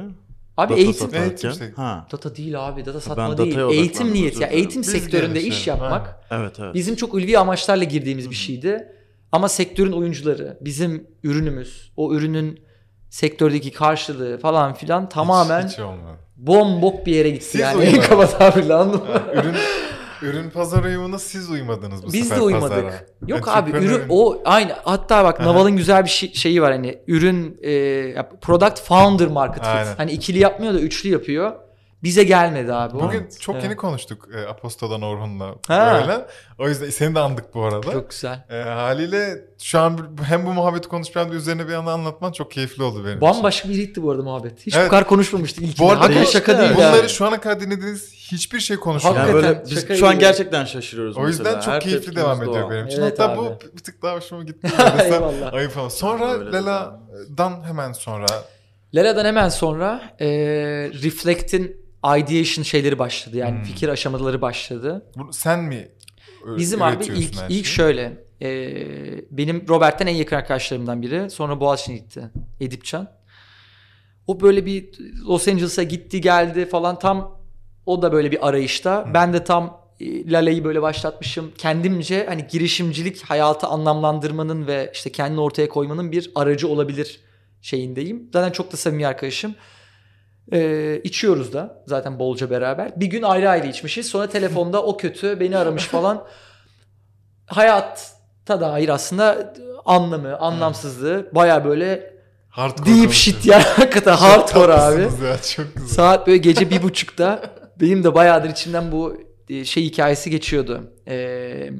Abi Data eğitim. satarken. Eğitim. Ha. Data değil abi. Data Ben satma dataya değil. Eğitim niyeti. Ya eğitim Biz sektöründe iş yapmak. Evet evet. Bizim çok ulvi amaçlarla girdiğimiz bir şeydi. Ama sektörün oyuncuları, bizim ürünümüz, o ürünün sektördeki karşılığı falan filan tamamen Hiç, hiç olmadı. bombok bir yere gitti Siz yani. En kaba tabirle anladın mı? Yani ürün ürün pazar uyumuna siz uymadınız bu Biz sefer de uymadık. pazara. Yok Yani abi ürün o aynı hatta bak Aha. Naval'ın güzel bir şey- şeyi var hani ürün e, product founder market fit. Hani ikili yapmıyor da üçlü yapıyor. Bize gelmedi abi o. Bugün çok Evet. yeni konuştuk e, Apostol'dan Orhun'la böyle. O yüzden seni de andık bu arada. Çok güzel. E, haliyle şu an hem bu muhabbeti konuşup hem de üzerine bir anda anlatman çok keyifli oldu benim için. Bambaşka biriydi bu arada muhabbet. Hiç Evet. bu kadar konuşmamıştık ilk. Bu arada Hakikaten şaka değil bunları yani. şu ana kadar dinlediğiniz hiçbir şey konuşmadık. Yani Hakikaten böyle biz şaka şu an gerçekten şaşırıyoruz O yüzden mesela. çok Her keyifli devam doğal. ediyor benim için. Evet Hatta abi. bu bir tık daha hoşuma gitti. Ayıp ama. Sonra Lela'dan hemen sonra Lela'dan hemen sonra e, Reflect'in ideation şeyleri başladı. Yani Hmm. fikir aşamaları başladı. bunu sen mi Bizim abi ilk ilk şeyi? şöyle e, benim Robert'ten en yakın arkadaşlarımdan biri. Sonra Boğaziçi'ne gitti. Edipcan. O böyle bir Los Angeles'a gitti geldi falan tam o da böyle bir arayışta. Ben de tam e, Lala'yı böyle başlatmışım. Kendimce hani girişimcilik hayatı anlamlandırmanın ve işte kendini ortaya koymanın bir aracı olabilir şeyindeyim. Zaten çok da samimi arkadaşım. Ee, içiyoruz da zaten bolca beraber. Bir gün ayrı ayrı içmişiz. Sonra telefonda o kötü beni aramış falan. Hayatta dair aslında anlamı, anlamsızlığı baya böyle Hardcore deep shit yani hakikaten hardcore abi. Ya, çok güzel. Saat böyle gece bir buçukta benim de bayağıdır içimden bu e, şey hikayesi geçiyordu. Ee,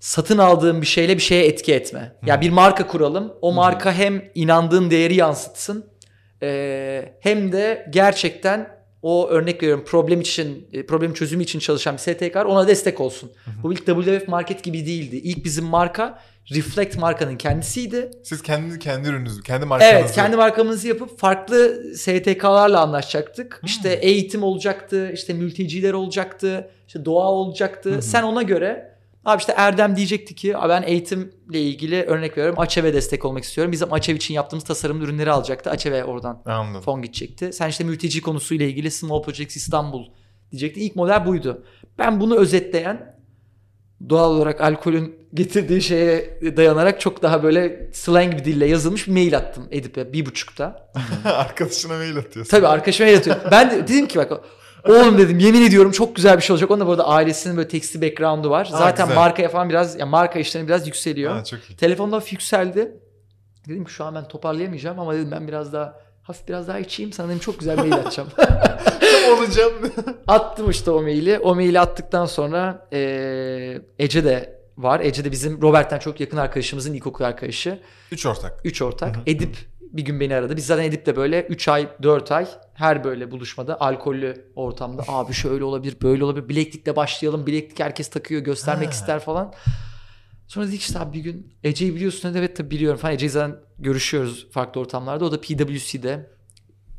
satın aldığım bir şeyle bir şeye etki etme. Ya bir marka kuralım. O marka hem inandığın değeri yansıtsın e, hem de gerçekten o örnek veriyorum problem için e, problem çözümü için çalışan bir STK var, ona destek olsun. Bu ilk WWF Market gibi değildi. İlk bizim marka Reflect markanın kendisiydi. Siz kendi kendi ürününüzü, kendi markanızı. Evet kendi markamızı yapıp farklı STK'larla anlaşacaktık. Hmm. İşte eğitim olacaktı, işte mülteciler olacaktı, işte doğa olacaktı. Sen ona göre abi işte Erdem diyecekti ki "Abi ben eğitimle ilgili örnek veriyorum Açev'e destek olmak istiyorum. Bizim Açev için yaptığımız tasarımlı ürünleri alacaktı. Açev'e oradan Anladım. fon gidecekti. Sen işte mülteci konusuyla ilgili Small Projects İstanbul diyecekti. İlk model buydu. Ben bunu özetleyen doğal olarak alkolün getirdiği şeye dayanarak çok daha böyle slang bir dille yazılmış bir mail attım Edip'e bir buçukta. Arkadaşına mail atıyorsun. Tabii arkadaşıma mail atıyorum. Ben de dedim ki bak oğlum dedim yemin ediyorum çok güzel bir şey olacak. Onun da bu arada ailesinin böyle tekstil background'u var. Ha, Zaten güzel. markaya falan biraz yani marka işlerine biraz yükseliyor. Ha, çok iyi. Telefonda hafif yükseldi. Dedim ki şu an ben toparlayamayacağım ama dedim ben biraz daha hafif biraz daha içeyim sana dedim çok güzel mail atacağım. Olacağım. Attım işte o maili. O maili attıktan sonra eee, Ece de var. Ece de bizim Robert'ten çok yakın arkadaşımızın ilkokul arkadaşı. Üç ortak. Üç ortak. Edip bir gün beni aradı. Biz zaten Edip'le böyle 3 ay 4 ay her böyle buluşmada alkollü ortamda abi şöyle olabilir böyle olabilir bileklikle başlayalım bileklik herkes takıyor göstermek Ha. ister falan. Sonra dedik işte abi bir gün Ece'yi biliyorsun dedi evet tabii biliyorum falan. Ece'yi zaten görüşüyoruz farklı ortamlarda. O da PwC'de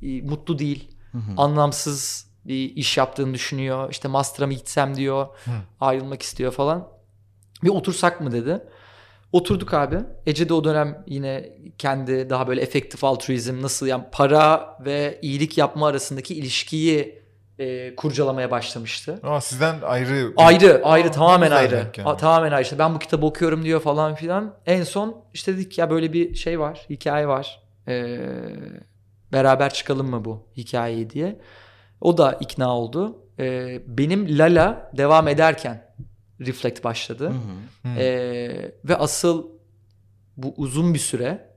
e, mutlu değil. Anlamsız bir iş yaptığını düşünüyor. İşte master'a mı gitsem diyor. Hı. Ayrılmak istiyor falan. Bir otursak mı dedi. Oturduk abi. Ece de o dönem yine kendi daha böyle efektif altruizm nasıl yani para ve iyilik yapma arasındaki ilişkiyi e, kurcalamaya başlamıştı. Aa, sizden ayrı. Ayrı, ayrı Aa, tamamen ayrı. gelmiş. A- tamamen ayrı. İşte ben bu kitabı okuyorum diyor falan filan. En son işte dedik ya böyle bir şey var, hikaye var. Ee, beraber çıkalım mı bu hikayeyi diye. O da ikna oldu. Ee, benim Lala devam ederken Reflect başladı. Hı hı. Hı. Ee, ve asıl bu uzun bir süre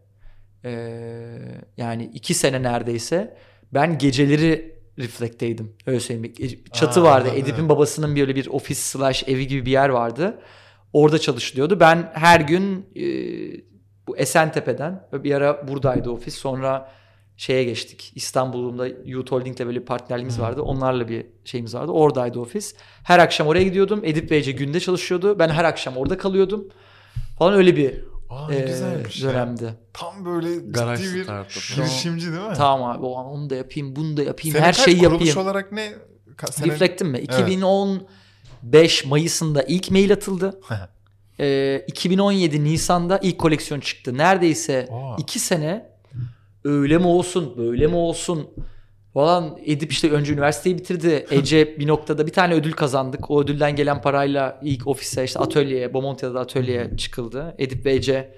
ee, yani iki sene neredeyse ben geceleri Reflect'teydim. Öyle söyleyeyim. Çatı Aa, vardı. Edip'in babasının böyle bir ofis slash evi gibi bir yer vardı. Orada çalışılıyordu. Ben her gün e, bu Esentepe'den bir ara buradaydı ofis. Sonra şeye geçtik. İstanbul'da Youth Holding'le böyle bir partnerliğimiz vardı. Onlarla bir şeyimiz vardı. Oradaydı ofis. Her akşam oraya gidiyordum. Edip ve Ece günde çalışıyordu. Ben her akşam orada kalıyordum. Falan öyle bir Aa, ne e, güzelmiş ya. dönemdi. Tam böyle Garaj ciddi bir girişimci değil mi? Tamam abi o an onu da yapayım, bunu da yapayım, Sene her şeyi Kuruluş yapayım. olarak ne? Ka- sene- Reflect'im mi? 2015 Mayıs'ında ilk mail atıldı. Ee, 2017 Nisan'da ilk koleksiyon çıktı. Neredeyse Aa. iki sene öyle mi olsun, böyle mi olsun falan edip işte önce üniversiteyi bitirdi. Ece bir noktada bir tane ödül kazandık. O ödülden gelen parayla ilk ofise işte atölyeye, Bomontia'da atölyeye çıkıldı. Edip ve Ece.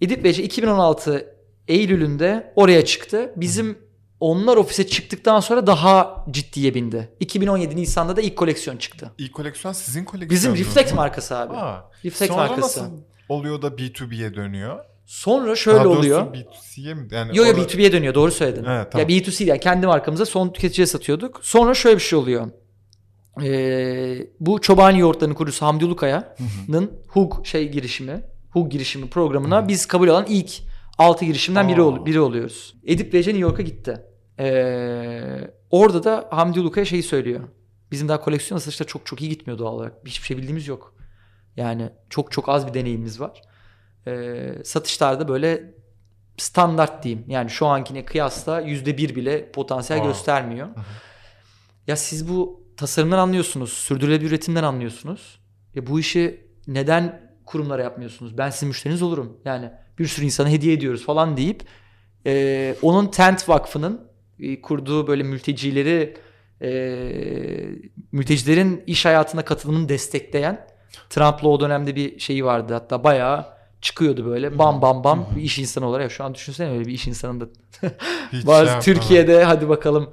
Edip ve Ece 2016 Eylül'ünde oraya çıktı. Bizim onlar ofise çıktıktan sonra daha ciddiye bindi. 2017 Nisan'da da ilk koleksiyon çıktı. İlk koleksiyon sizin koleksiyonunuz Bizim? Reflect markası abi. Aa. Reflect Sonra markası. nasıl oluyor da B2B'ye dönüyor? Sonra şöyle Daha oluyor. B2C'ye mi? Yani Yo yo orada- B2B'ye dönüyor doğru söyledin. Evet, tamam. Ya B2C yani kendi markamıza son tüketiciye satıyorduk. Sonra şöyle bir şey oluyor. Ee, bu Çobani Yoğurtları'nın kurucusu Hamdi Ulukaya'nın HUG şey girişimi, HUG girişimi programına biz kabul alan ilk 6 girişimden biri, ol- biri oluyoruz. Edip ve Ece New York'a gitti. Ee, orada da Hamdi Ulukaya şeyi söylüyor. Bizim daha koleksiyon satışları çok çok iyi gitmiyor doğal olarak. Hiçbir şey bildiğimiz yok. Yani çok çok az bir deneyimimiz var. Ee, satışlarda böyle standart diyeyim. Yani şu ankine kıyasla yüzde bir bile potansiyel Aa. göstermiyor. Ya siz bu tasarımdan anlıyorsunuz, sürdürülebilir üretimden anlıyorsunuz. Ya bu işi neden kurumlara yapmıyorsunuz? Ben sizin müşteriniz olurum. Yani bir sürü insana hediye ediyoruz falan deyip e, onun Tent Vakfı'nın e, kurduğu böyle mültecileri e, mültecilerin iş hayatına katılımını destekleyen Trump'la o dönemde bir şeyi vardı. Hatta bayağı çıkıyordu böyle bam bam bam bir iş insanı olarak. Şu an düşünsene öyle bir iş insanında Hiç bazı şey. Türkiye'de hadi bakalım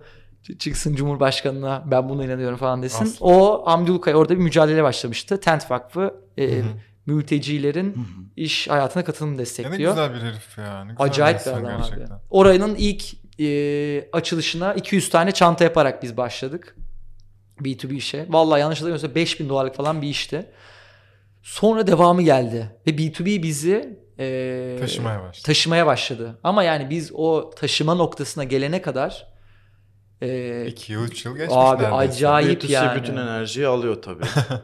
çıksın Cumhurbaşkanına ben buna inanıyorum falan desin. Aslında. O Hamdi Ulukaya orada bir mücadele başlamıştı. Tent Vakfı e, mültecilerin iş hayatına katılımını Ya ne destekliyor. güzel bir herif ya. Ne güzel Acayip bir adam gerçekten. abi. Oranın ilk e, açılışına 200 tane çanta yaparak biz başladık. B2B işe. Vallahi yanlış hatırlamıyorsam 5000 dolarlık falan bir işti. Sonra devamı geldi. Ve B2B bizi e, Taşımaya başladı. taşımaya başladı. Ama yani biz o taşıma noktasına gelene kadar e, 2 yıl 3 yıl geçmiş Abi, neredeyse. acayip. B2C yani. bütün enerjiyi alıyor tabii.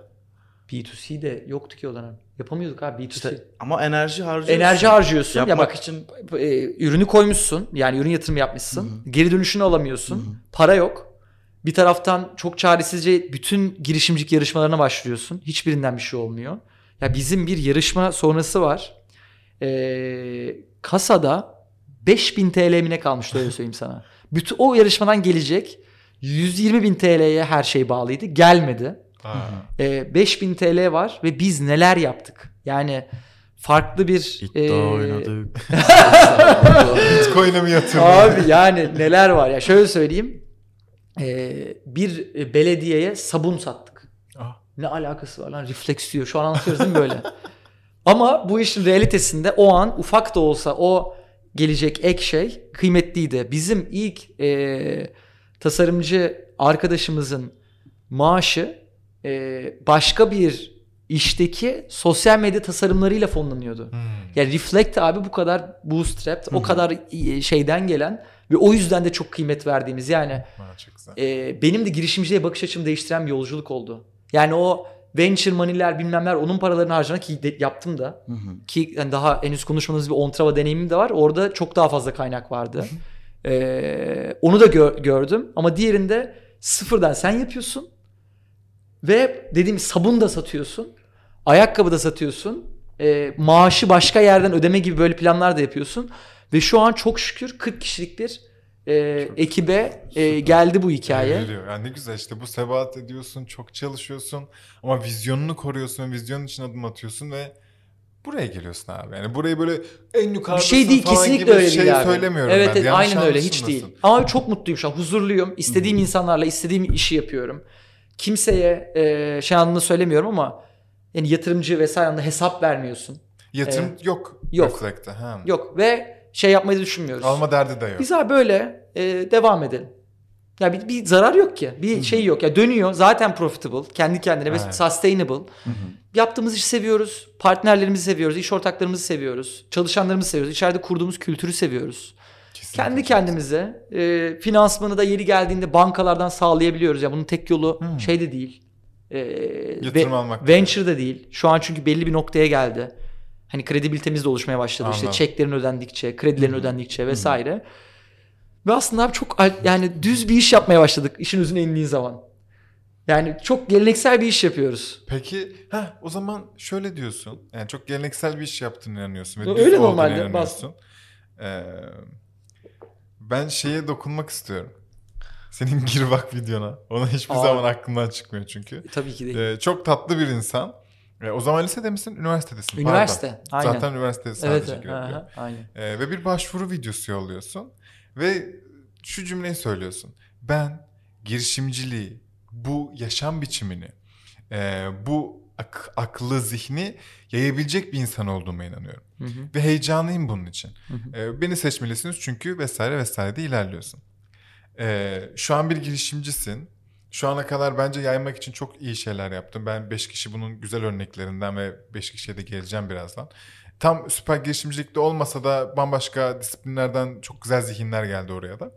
B2C de yoktu ki o dönem. Yapamıyorduk abi B2C. İşte ama enerji harcıyorsun. Enerji harcıyorsun. Yapmak ya bak için e, ürünü koymuşsun. Yani ürün yatırımı yapmışsın. Geri dönüşünü alamıyorsun. Para yok. Bir taraftan çok çaresizce bütün girişimcilik yarışmalarına başlıyorsun. Hiçbirinden bir şey olmuyor. Ya bizim bir yarışma sonrası var. Ee, kasada 5000 TL mi ne kalmıştı öyle söyleyeyim sana. Bütün o yarışmadan gelecek 120 bin TL'ye her şey bağlıydı. Gelmedi. Ee, 5000 TL var ve biz neler yaptık? Yani farklı bir iddia e, oynadık. Bitcoin'e mi yatırdın? Abi yani neler var ya şöyle söyleyeyim. Ee, bir belediyeye sabun sattık. Ah. Ne alakası var lan refleks diyor. Şu an anlatıyoruz değil mi böyle? Ama bu işin realitesinde o an ufak da olsa o gelecek ek şey kıymetliydi. Bizim ilk e, tasarımcı arkadaşımızın maaşı e, başka bir işteki sosyal medya tasarımlarıyla fonlanıyordu. Hmm. Yani Reflect abi bu kadar bootstrapped, o kadar e, şeyden gelen ve o yüzden de çok kıymet verdiğimiz yani e, benim de girişimciliğe bakış açımı değiştiren bir yolculuk oldu. Yani o venture money'ler bilmemler onun paralarını harcamak ki de- yaptım da Hı hı. ki yani daha henüz konuşmadığımız bir Ontrava deneyimim de var. Orada çok daha fazla kaynak vardı. Ee, onu da gö- gördüm ama diğerinde sıfırdan sen yapıyorsun ve dediğim sabun da satıyorsun. Ayakkabı da satıyorsun. E, maaşı başka yerden ödeme gibi böyle planlar da yapıyorsun. Ve şu an çok şükür 40 kişilik bir e, ekibe e, geldi bu hikaye. Yani ne güzel işte bu sebat ediyorsun, çok çalışıyorsun ama vizyonunu koruyorsun, vizyonun için adım atıyorsun ve buraya geliyorsun abi. Yani burayı böyle en Bir yukarıdasın şey değil falan kesinlikle gibi öyle şey değil abi. söylemiyorum evet, ben. Evet Yanlış aynen öyle hiç değil. Ama çok mutluyum şu an huzurluyum. İstediğim insanlarla istediğim işi yapıyorum. Kimseye e, şey anlamında söylemiyorum ama yani yatırımcı vesaire anlamda hesap vermiyorsun. Yatırım yok. Yok. Reflect'te. Ha. Yok ve şey yapmayı düşünmüyoruz. Alma derdi de yok. Biz abi böyle e, devam edelim. Ya bir, bir zarar yok ki. Bir şey yok. Ya dönüyor. Zaten profitable. Kendi kendine ve Evet. sustainable. Yaptığımız işi seviyoruz. Partnerlerimizi seviyoruz. iş ortaklarımızı seviyoruz. Çalışanlarımızı seviyoruz. İçeride kurduğumuz kültürü seviyoruz. Kesinlikle. Kendi kendimize e, finansmanı da yeri geldiğinde bankalardan sağlayabiliyoruz. Ya bunun tek yolu Hmm. şey de değil. E, Yatırım ve- almak. Venture da değil. Şu an çünkü belli bir noktaya geldi. Hani kredibilitemiz de oluşmaya başladı. İşte Anladım. çeklerin ödendikçe, kredilerin Hı hı. ödendikçe vesaire. Ve aslında abi çok yani düz bir iş yapmaya başladık işin özüne indiğin zaman. Yani çok geleneksel bir iş yapıyoruz. Peki ha o zaman şöyle diyorsun. Yani çok geleneksel bir iş yaptığını inanıyorsun ve Öyle normalde, inanıyorsun. Ee, ben şeye dokunmak istiyorum. Senin gir bak videona. Ona hiçbir Aa. zaman aklımdan çıkmıyor çünkü. E, tabii ki değil. Ee, çok tatlı bir insan. Ee, o zaman lisede misin? Üniversitedesin. pardon. Üniversite. Aynen. Zaten üniversitede sadece evet. girebiliyor. aha, aynen. Ee, ve bir başvuru videosu yolluyorsun. Ve şu cümleyi söylüyorsun. Ben girişimciliği, bu yaşam biçimini, e, bu ak- aklı, zihni yayabilecek bir insan olduğuma inanıyorum. Hı hı. Ve heyecanlıyım bunun için. Hı hı. E, beni seçmelisiniz çünkü vesaire vesaire de ilerliyorsun. E, şu an bir girişimcisin. Şu ana kadar bence yaymak için çok iyi şeyler yaptım. Ben 5 kişi bunun güzel örneklerinden ve 5 kişiye de geleceğim birazdan. Tam süper girişimcilikte olmasa da bambaşka disiplinlerden çok güzel zihinler geldi oraya da.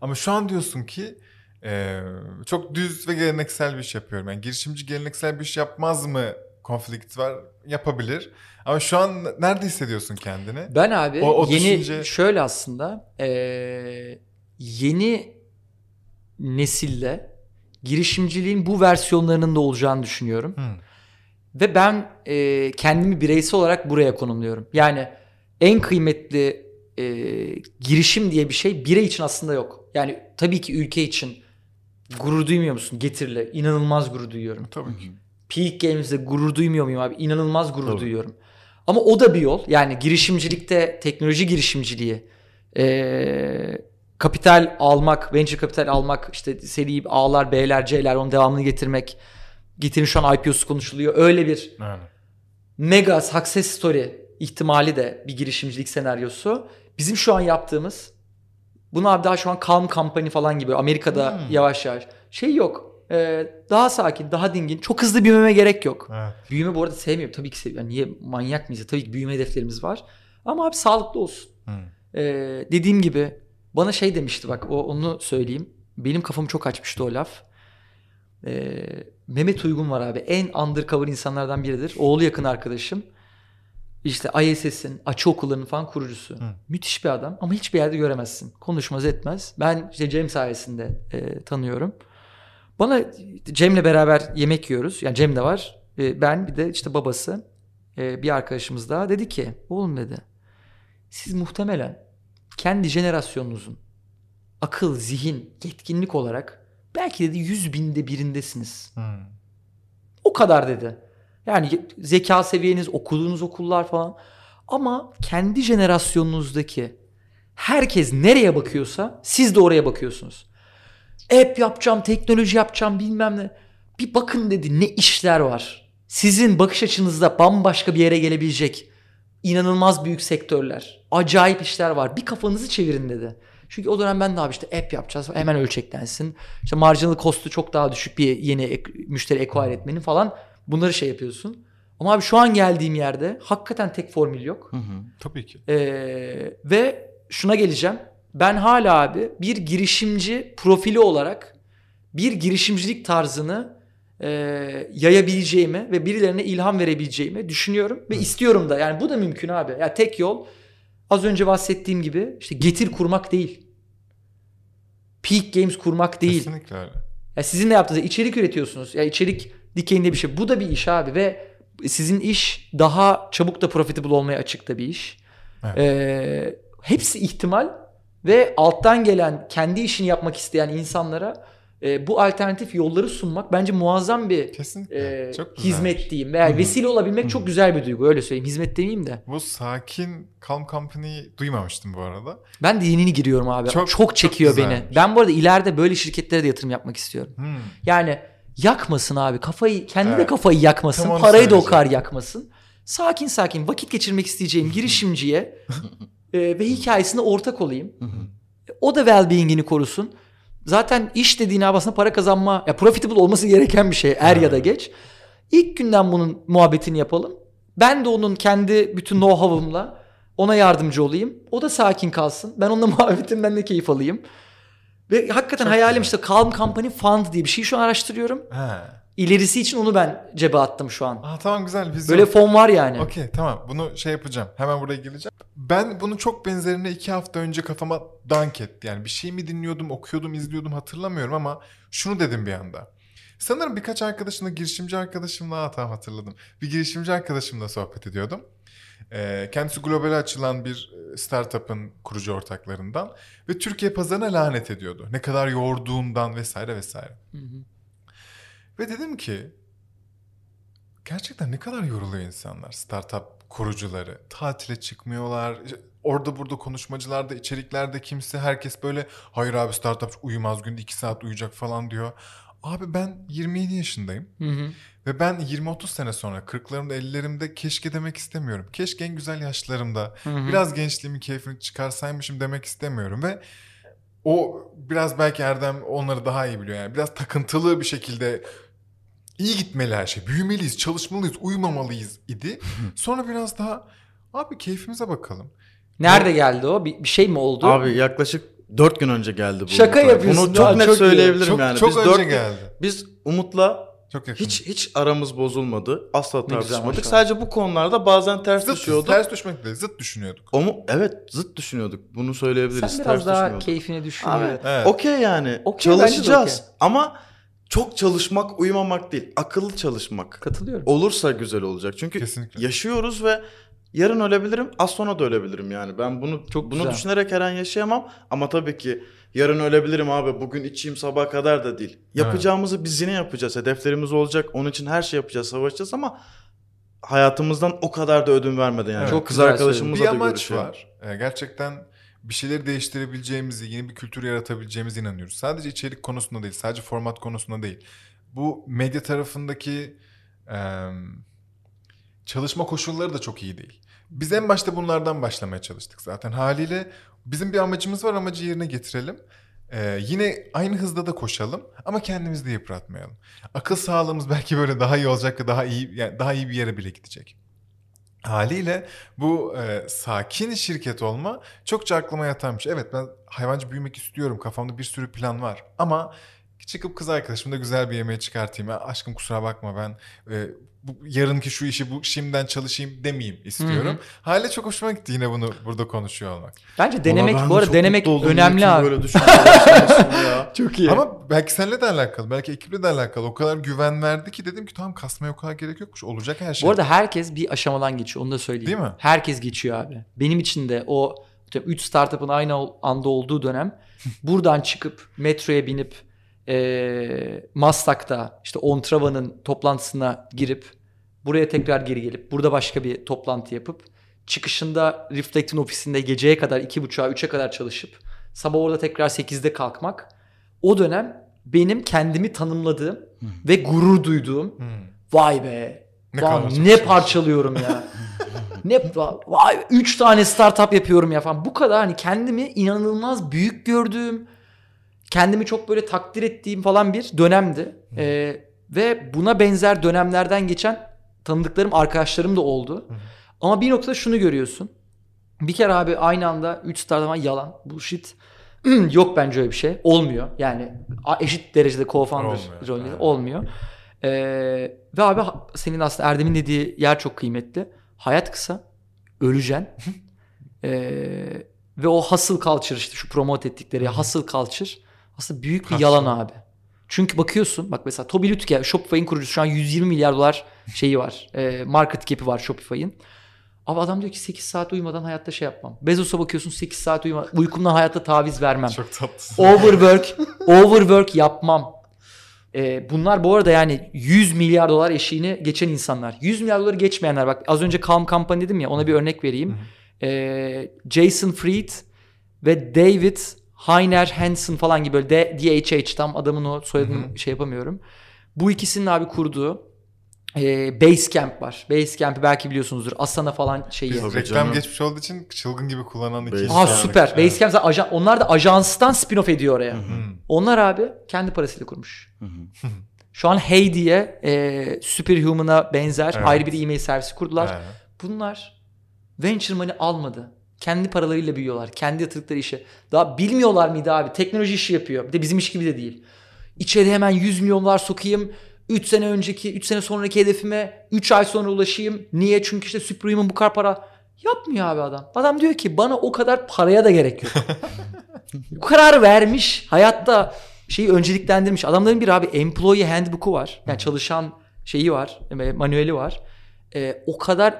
Ama şu an diyorsun ki e, çok düz ve geleneksel bir iş yapıyorum. Yani girişimci geleneksel bir iş yapmaz mı konflikt var? Yapabilir. Ama şu an nerede hissediyorsun kendini? Ben abi O- o yeni düşünce- şöyle aslında eee, yeni nesille girişimciliğin bu versiyonlarının da olacağını düşünüyorum. Hı. Ve ben eee, kendimi bireysel olarak buraya konumluyorum. Yani en kıymetli eee, girişim diye bir şey birey için aslında yok. Yani tabii ki ülke için gurur duymuyor musun? Getirle. İnanılmaz gurur duyuyorum. Tabii ki. Peak Games'de gurur duymuyor muyum abi? İnanılmaz gurur Tabii. duyuyorum. Ama o da bir yol. Yani girişimcilikte teknoloji girişimciliği eee, kapital almak, venture kapital almak, işte seri A'lar, B'ler, C'ler onun devamını getirmek. Getirin şu an IPO'su konuşuluyor. Öyle bir Yani. mega success story ihtimali de bir girişimcilik senaryosu. Bizim şu an yaptığımız bunu abi daha şu an Calm Company falan gibi Amerika'da Hmm. yavaş yavaş şey yok. Ee, daha sakin, daha dingin. Çok hızlı büyümeme gerek yok. Evet. Büyüme bu arada sevmiyorum. Tabii ki seviyorum. Niye manyak mıyız? Tabii ki büyüme hedeflerimiz var. Ama abi sağlıklı olsun. Hı. Ee, dediğim gibi bana şey demişti bak o, onu söyleyeyim. Benim kafamı çok açmıştı o laf. Ee, Mehmet Uygun var abi. En undercover insanlardan biridir. Oğlu yakın arkadaşım. İşte ISS'in, açı okullarının falan kurucusu. Hı. Müthiş bir adam ama hiçbir yerde göremezsin. Konuşmaz etmez. Ben işte Cem sayesinde e, tanıyorum. Bana Cem'le beraber yemek yiyoruz. Yani Cem de var. E, ben bir de işte babası e, bir arkadaşımız daha dedi ki oğlum dedi siz muhtemelen kendi jenerasyonunuzun akıl, zihin, yetkinlik olarak belki dedi yüz binde birindesiniz. Hı. O kadar dedi. Yani zeka seviyeniz, okuduğunuz okullar falan. Ama kendi jenerasyonunuzdaki herkes nereye bakıyorsa siz de oraya bakıyorsunuz. App yapacağım, teknoloji yapacağım bilmem ne. Bir bakın dedi ne işler var. Sizin bakış açınızda bambaşka bir yere gelebilecek inanılmaz büyük sektörler. Acayip işler var. Bir kafanızı çevirin dedi. Çünkü o dönem ben de abi işte app yapacağız. Hemen ölçeklensin. İşte marginal cost'u çok daha düşük bir yeni ek- müşteri acquire etmenin falan. Bunları şey yapıyorsun. Ama abi şu an geldiğim yerde hakikaten tek formül yok. Hı hı. Tabii ki. Ee, ve şuna geleceğim. Ben hala abi bir girişimci profili olarak bir girişimcilik tarzını e, yayabileceğimi ve birilerine ilham verebileceğimi düşünüyorum ve istiyorum da. Yani bu da mümkün abi. Ya tek yol az önce bahsettiğim gibi işte getir kurmak değil. Peak Games kurmak değil. Kesinlikle öyle. Ya sizin de yaptığınız içerik üretiyorsunuz. Ya içerik dikeyinde bir şey. Bu da bir iş abi ve sizin iş daha çabuk da profitable olmaya açık da bir iş. Evet. Ee, hepsi ihtimal ve alttan gelen kendi işini yapmak isteyen insanlara e, bu alternatif yolları sunmak bence muazzam bir Kesinlikle. e, Çok güzel. hizmet diyeyim veya Hı hı. vesile olabilmek Hı çok hı. güzel bir duygu öyle söyleyeyim. Hizmet demeyeyim de. Bu sakin Calm Company'yi duymamıştım bu arada. Ben de yenini giriyorum abi. Çok- Çok, çekiyor çok beni. Ben bu arada ileride böyle şirketlere de yatırım yapmak istiyorum. Hmm. Yani yakmasın abi. Kafayı kendi de Evet. kafayı yakmasın. Tam Parayı da o kadar yakmasın. Sakin sakin vakit geçirmek isteyeceğim girişimciye e, ve hikayesine ortak olayım. O da well-being'ini korusun. Zaten iş dediğin abi aslında para kazanma, ya profitable olması gereken bir şey er ya da Evet. geç. İlk günden bunun muhabbetini yapalım. Ben de onun kendi bütün know-how'ımla ona yardımcı olayım. O da sakin kalsın. Ben onunla muhabbetimden de keyif alayım. Ve hakikaten Çok hayalim güzel. işte Calm Company Fund diye bir şey şu an araştırıyorum. He. İlerisi için onu ben cebe attım şu an. Aa, tamam güzel vizyon. Böyle fon var yani. Okey tamam bunu şey yapacağım. Hemen buraya geleceğim. Ben bunu çok benzerine iki hafta önce kafama dank etti. Yani bir şey mi dinliyordum, okuyordum, izliyordum hatırlamıyorum ama şunu dedim bir anda. Sanırım birkaç arkadaşımla, girişimci arkadaşımla, tamam hatırladım. Bir girişimci arkadaşımla sohbet ediyordum. Ee, kendisi globale açılan bir e, startup'ın kurucu ortaklarından ve Türkiye pazarına lanet ediyordu. Ne kadar yorduğundan vesaire vesaire. Hı hı. Ve dedim ki gerçekten ne kadar yoruluyor insanlar startup kurucuları. Tatile çıkmıyorlar. Orada burada konuşmacılarda, içeriklerde kimse herkes böyle hayır abi startup uyumaz günde 2 saat uyuyacak falan diyor. Abi ben 27 yaşındayım Hı hı. ve ben 20-30 sene sonra 40'larımda 50'lerimde keşke demek istemiyorum. Keşke en güzel yaşlarımda Hı hı. biraz gençliğimin keyfini çıkarsaymışım demek istemiyorum ve o biraz belki Erdem onları daha iyi biliyor yani biraz takıntılı bir şekilde iyi gitmeli her şey büyümeliyiz çalışmalıyız uyumamalıyız idi sonra biraz daha abi keyfimize bakalım Nerede geldi o? Bir, bir şey mi oldu? Abi yaklaşık 4 gün önce geldi bu. Şaka Umut'la. yapıyorsun Bunu çok ya, net çok söyleyebilirim çok, yani. çok biz önce dört gün- geldi Biz Umut'la çok yakın hiç hiç aramız bozulmadı. Asla tartışmadık. Sadece bu konularda bazen ters zıt, düşüyordu. ters düşmek değil zıt düşünüyorduk O mu? Evet zıt düşünüyorduk. Bunu söyleyebiliriz. Sen ters biraz daha düşmüyorduk. keyfine düşün. Abi, Evet. Evet. Okey yani. De Çalışacağız. okey. Ama çok çalışmak, uyumamak değil. Akıllı çalışmak. Katılıyorum. Olursa güzel olacak. Çünkü Kesinlikle. yaşıyoruz ve yarın ölebilirim, az sonra da ölebilirim yani. Ben bunu Çok bunu güzel. düşünerek her an yaşayamam ama tabii ki yarın ölebilirim abi. Bugün içeyim sabaha kadar da değil. Yapacağımızı biz yine yapacağız. Hedeflerimiz olacak. Onun için her şey yapacağız, savaşacağız ama hayatımızdan o kadar da ödün vermeden yani. Evet. Çok kız arkadaşımızla bir da amaç görüşüyorum. var. Ee, gerçekten bir şeyleri değiştirebileceğimizi, yeni bir kültür yaratabileceğimize inanıyoruz. Sadece içerik konusunda değil, sadece format konusunda değil. Bu medya tarafındaki em, çalışma koşulları da çok iyi değil. Biz en başta bunlardan başlamaya çalıştık zaten. Haliyle bizim bir amacımız var, amacı yerine getirelim. Ee, yine aynı hızda da koşalım ama kendimizi de yıpratmayalım. Akıl sağlığımız belki böyle daha iyi olacak ve daha iyi yani daha iyi bir yere bile gidecek. Haliyle bu e, sakin şirket olma çokça aklıma yatan bir şey. Evet ben hayvancı büyümek istiyorum. Kafamda bir sürü plan var. Ama çıkıp kız arkadaşımla güzel bir yemeğe çıkartayım. Aşkım kusura bakma ben e, bu, yarınki şu işi bu şimdiden çalışayım demeyeyim istiyorum. Hı hı. Haliyle çok hoşuma gitti yine bunu burada konuşuyor olmak. Bence denemek Vallahi ben bu arada denemek önemli abi. Böyle ya. Çok iyi. Ama belki seninle de alakalı. Belki ekiple de alakalı. O kadar güven verdi ki dedim ki tamam kasmaya o kadar gerek yokmuş. Olacak her şey. Bu arada herkes bir aşamadan geçiyor onu da söyleyeyim. Değil mi? Herkes geçiyor abi. Benim için de o 3 startup'ın aynı anda olduğu dönem buradan çıkıp metroya binip e, Maslak'ta işte Ontrava'nın toplantısına girip buraya tekrar geri gelip burada başka bir toplantı yapıp çıkışında Reflect'in ofisinde geceye kadar 2.30'a 3'e kadar çalışıp sabah orada tekrar 8'de kalkmak o dönem benim kendimi tanımladığım ve gurur duyduğum Hmm. vay be Ne kadar ne parçalıyorum ya. ne vay üç tane startup yapıyorum ya falan. Bu kadar hani kendimi inanılmaz büyük gördüğüm, kendimi çok böyle takdir ettiğim falan bir dönemdi. Ee, ve buna benzer dönemlerden geçen tanıdıklarım, arkadaşlarım da oldu. Ama bir noktada şunu görüyorsun. Bir kere abi aynı anda 3 startup yalan, bullshit. Yok bence öyle bir şey. Olmuyor. Yani eşit derecede co-founder Olmuyor, rolünde evet. olmuyor. Ee, ve abi senin aslında Erdem'in dediği yer çok kıymetli. Hayat kısa. Öleceksin. Ee, ve o hustle culture işte şu promote ettikleri hustle culture aslında büyük bir Hustle. yalan abi. Çünkü bakıyorsun bak mesela Tobi Lütke Shopify'in kurucusu şu an 120 milyar dolar şeyi var. E, market cap'i var Shopify'in. Abi adam diyor ki 8 saat uyumadan hayatta şey yapmam. Bezos'a bakıyorsun 8 saat uyuma, uykumdan hayatta taviz vermem. Çok tatlı. Overwork, overwork yapmam. Ee, bunlar bu arada yani 100 milyar dolar eşiğini geçen insanlar. 100 milyar doları geçmeyenler bak az önce Calm Company dedim ya ona bir örnek vereyim. Ee, Jason Fried ve David Heiner Hansen falan gibi böyle DHH tam adamın o soyadını şey yapamıyorum. Bu ikisinin abi kurduğu e, Basecamp var. Basecamp'i belki biliyorsunuzdur. Asana falan şeyi. Tabii Reklam canım. geçmiş olduğu için çılgın gibi kullanan iki Base-. Aa süper. Evet. Basecamp zaten ajan, onlar da ajanstan spin-off ediyor oraya. Hmm. Onlar abi kendi parasıyla kurmuş. Şu an Hey diye e, Superhuman'a benzer Evet. ayrı bir e-mail servisi kurdular. Evet. Bunlar venture money almadı. Kendi paralarıyla büyüyorlar. Kendi yatırdıkları işi. Daha bilmiyorlar mıydı abi? Teknoloji işi yapıyor. Bir de bizim iş gibi de değil. İçeri hemen 100 milyonlar sokayım. 3 sene önceki, 3 sene sonraki hedefime 3 ay sonra ulaşayım. Niye? Çünkü işte Superhuman bu kadar para. Yapmıyor abi adam. Adam diyor ki bana o kadar paraya da gerek yok. bu karar vermiş. Hayatta şeyi önceliklendirmiş. Adamların bir abi employee handbook'u var. Yani çalışan şeyi var. e, Manueli var. E, o kadar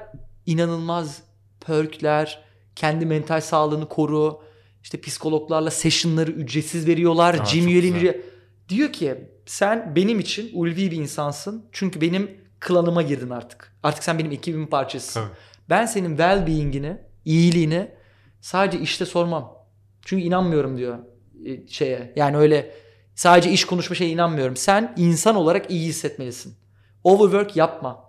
inanılmaz perkler, kendi mental sağlığını koru. İşte psikologlarla session'ları ücretsiz veriyorlar. Aa, çok üyeliğini diyor ki sen benim için ulvi bir insansın. Çünkü benim klanıma girdin artık. Artık sen benim ekibimin parçasısın. Tabii. Ben senin well-being'ini, iyiliğini sadece işte sormam. Çünkü inanmıyorum diyor e, şeye. Yani öyle sadece iş konuşma şeye inanmıyorum. Sen insan olarak iyi hissetmelisin. Overwork yapma.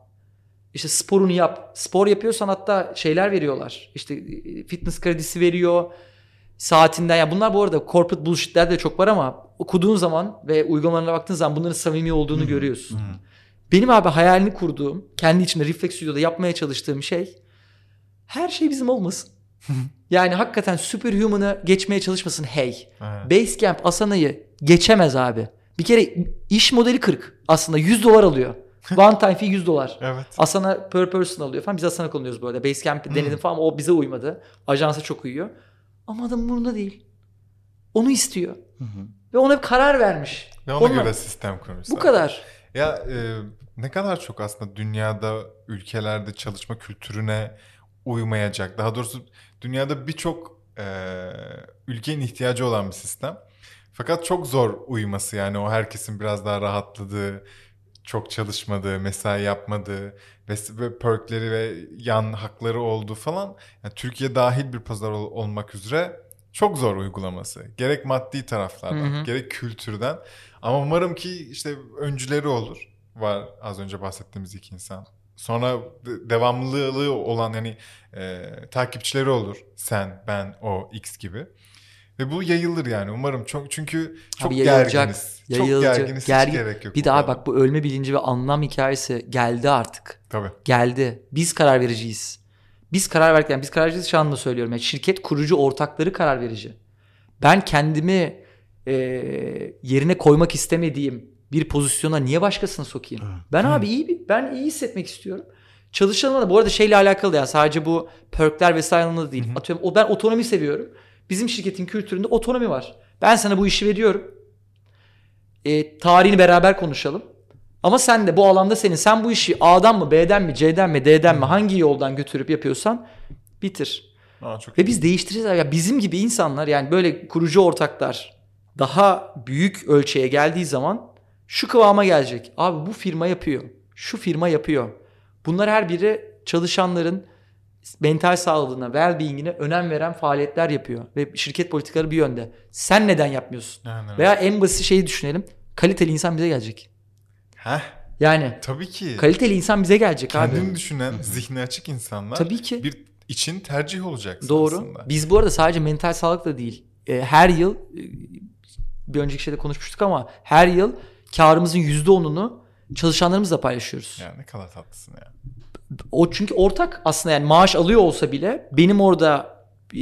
İşte sporunu yap. Spor yapıyorsan hatta şeyler veriyorlar. İşte e, fitness kredisi veriyor. Saatinden. Ya bunlar bu arada corporate bullshitler de çok var ama okuduğun zaman ve uygulamalarına baktığın zaman bunların samimi olduğunu görüyorsun. Benim abi hayalini kurduğum, kendi içimde Reflex Studio'da yapmaya çalıştığım şey her şey bizim olmasın. yani hakikaten Superhuman'ı geçmeye çalışmasın hey. Evet. Basecamp Asana'yı geçemez abi. Bir kere iş modeli 40 aslında 100 dolar alıyor. One time fee 100 dolar. Evet. Asana per person alıyor falan. Biz Asana kullanıyoruz bu arada. Basecamp'i denedim falan ama o bize uymadı. Ajansa çok uyuyor. Ama adam umurunda değil. Onu istiyor. Ve ona bir karar vermiş. Ve ona Onunla- göre sistem kurmuşlar. Bu kadar. Ya e, ne kadar çok aslında dünyada, ülkelerde çalışma kültürüne uymayacak. Daha doğrusu dünyada birçok e, ülkenin ihtiyacı olan bir sistem. Fakat çok zor uyması yani o herkesin biraz daha rahatladığı, çok çalışmadığı, mesai yapmadığı ve, perkleri ve yan hakları olduğu falan. Yani Türkiye dahil bir pazar ol- olmak üzere çok zor uygulaması. Gerek maddi taraflardan, Hı hı. gerek kültürden. Ama umarım ki işte öncüleri olur. Var az önce bahsettiğimiz iki insan. Sonra de- devamlılığı olan yani e, takipçileri olur. Sen, ben, o, X gibi. Ve bu yayılır yani umarım. Çok çünkü çok Abi yayılacak, gerginiz. Çok yayılacak, gerginiz. gergin- Hiç gerek yok. Bir daha kadar. bak bu ölme bilinci ve anlam hikayesi geldi artık. Tabii. Geldi. Biz karar vericiyiz. Biz karar verirken biz karar vericiyiz şu anda söylüyorum. Yani şirket kurucu ortakları karar verici. Ben kendimi e, yerine koymak istemediğim bir pozisyona niye başkasını sokayım? Ben abi iyi bir ben iyi hissetmek istiyorum. Çalışanıma da bu arada şeyle alakalı da yani sadece bu perkler vesaireyle da değil. Atıyorum o ben otonomi seviyorum. Bizim şirketin kültüründe otonomi var. Ben sana bu işi veriyorum. E, tarihini beraber konuşalım. Ama sen de bu alanda senin sen bu işi A'dan mı B'den mi C'den mi D'den mi hangi yoldan götürüp yapıyorsan bitir. Aa, çok Ve biz değiştireceğiz. Ya bizim gibi insanlar yani böyle kurucu ortaklar daha büyük ölçeğe geldiği zaman şu kıvama gelecek. Abi bu firma yapıyor. Şu firma yapıyor. Bunlar her biri çalışanların mental sağlığına, well-being'ine önem veren faaliyetler yapıyor. Ve şirket politikaları bir yönde. Sen neden yapmıyorsun? Yani, Veya en basit şeyi düşünelim. Kaliteli insan bize gelecek. Heh, Yani tabii ki. kaliteli insan bize gelecek abi. Kendini düşünen, zihni açık insanlar Tabii ki. bir için tercih olacak Doğru. aslında. Biz bu arada sadece mental sağlık da değil. E, her yıl e, bir önceki şeyde konuşmuştuk ama her yıl karımızın %10'unu çalışanlarımızla paylaşıyoruz. Ya ne kadar tatlısın ya. O çünkü ortak aslında yani maaş alıyor olsa bile benim orada e,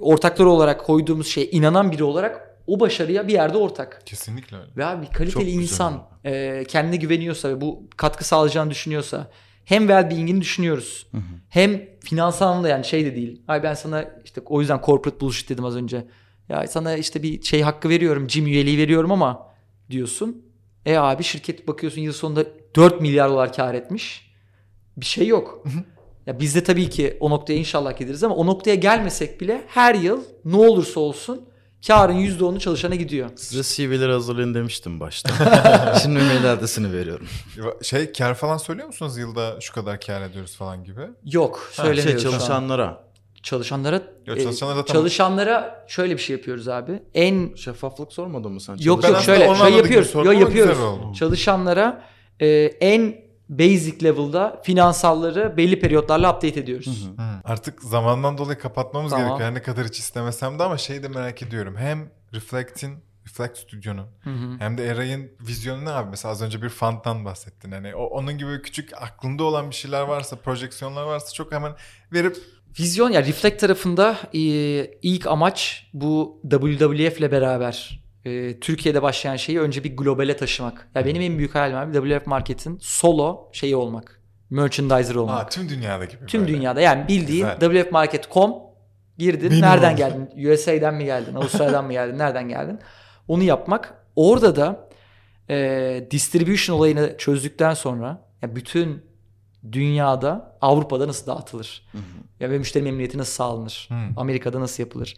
ortaklar olarak koyduğumuz şeye inanan biri olarak o başarıya bir yerde ortak. Kesinlikle öyle. Ve abi Çok kaliteli güzel insan e, kendine güveniyorsa ve bu katkı sağlayacağını düşünüyorsa hem well-being'ini düşünüyoruz. Hem finansal anlamda yani şey de değil. Ay ben sana işte o yüzden corporate bullshit dedim az önce. Ya sana işte bir şey hakkı veriyorum, gym üyeliği veriyorum ama diyorsun. E abi şirket bakıyorsun yıl sonunda 4 milyar dolar kar etmiş. Bir şey yok. ya biz de tabii ki o noktaya inşallah geliriz ama o noktaya gelmesek bile her yıl ne olursa olsun karın %10'u çalışana gidiyor. Size CV'leri hazırlayın demiştim başta. Şimdi mail adresini veriyorum. Şey kar falan söylüyor musunuz yılda şu kadar kar ediyoruz falan gibi? Yok Şey, söylemiyoruz an. çalışanlara Çalışanlara Yok, e, çalışanlara tamam. çalışanlara şöyle bir şey yapıyoruz abi. En şeffaflık sormadın mı sen? Yok yok şöyle şey gibi yapıyoruz. Yok yapıyoruz. Çalışanlara e, en basic level'da finansalları belli periyotlarla update ediyoruz. Hı. Artık zamandan dolayı kapatmamız Tamam. gerekiyor. Her ne kadar hiç istemesem de ama şeyi de merak ediyorum. Hem Reflect'in, Reflect Studio'nun Hı hı. hem de Eray'ın vizyonu ne abi? Mesela az önce bir fanttan bahsettin. Hani o, onun gibi küçük aklında olan bir şeyler varsa, projeksiyonlar varsa çok hemen verip Vizyon ya Reflect tarafında e, ilk amaç bu WWF ile beraber e, Türkiye'de başlayan şeyi önce bir globale taşımak. Ya benim en büyük hayalim abi WWF Market'in solo şeyi olmak. Merchandiser olmak. Aa, tüm dünyada gibi Tüm böyle. dünyada yani bildiğin Güzel. wwf.market.com girdin. Benim nereden oldu. geldin? USA'den mi geldin? Avustralya'dan mı geldin? Nereden geldin? Onu yapmak. Orada da e, distribution olayını çözdükten sonra ya bütün dünyada Avrupa'da nasıl dağıtılır? Ya ve müşteri memnuniyeti nasıl sağlanır? Hı. Amerika'da nasıl yapılır?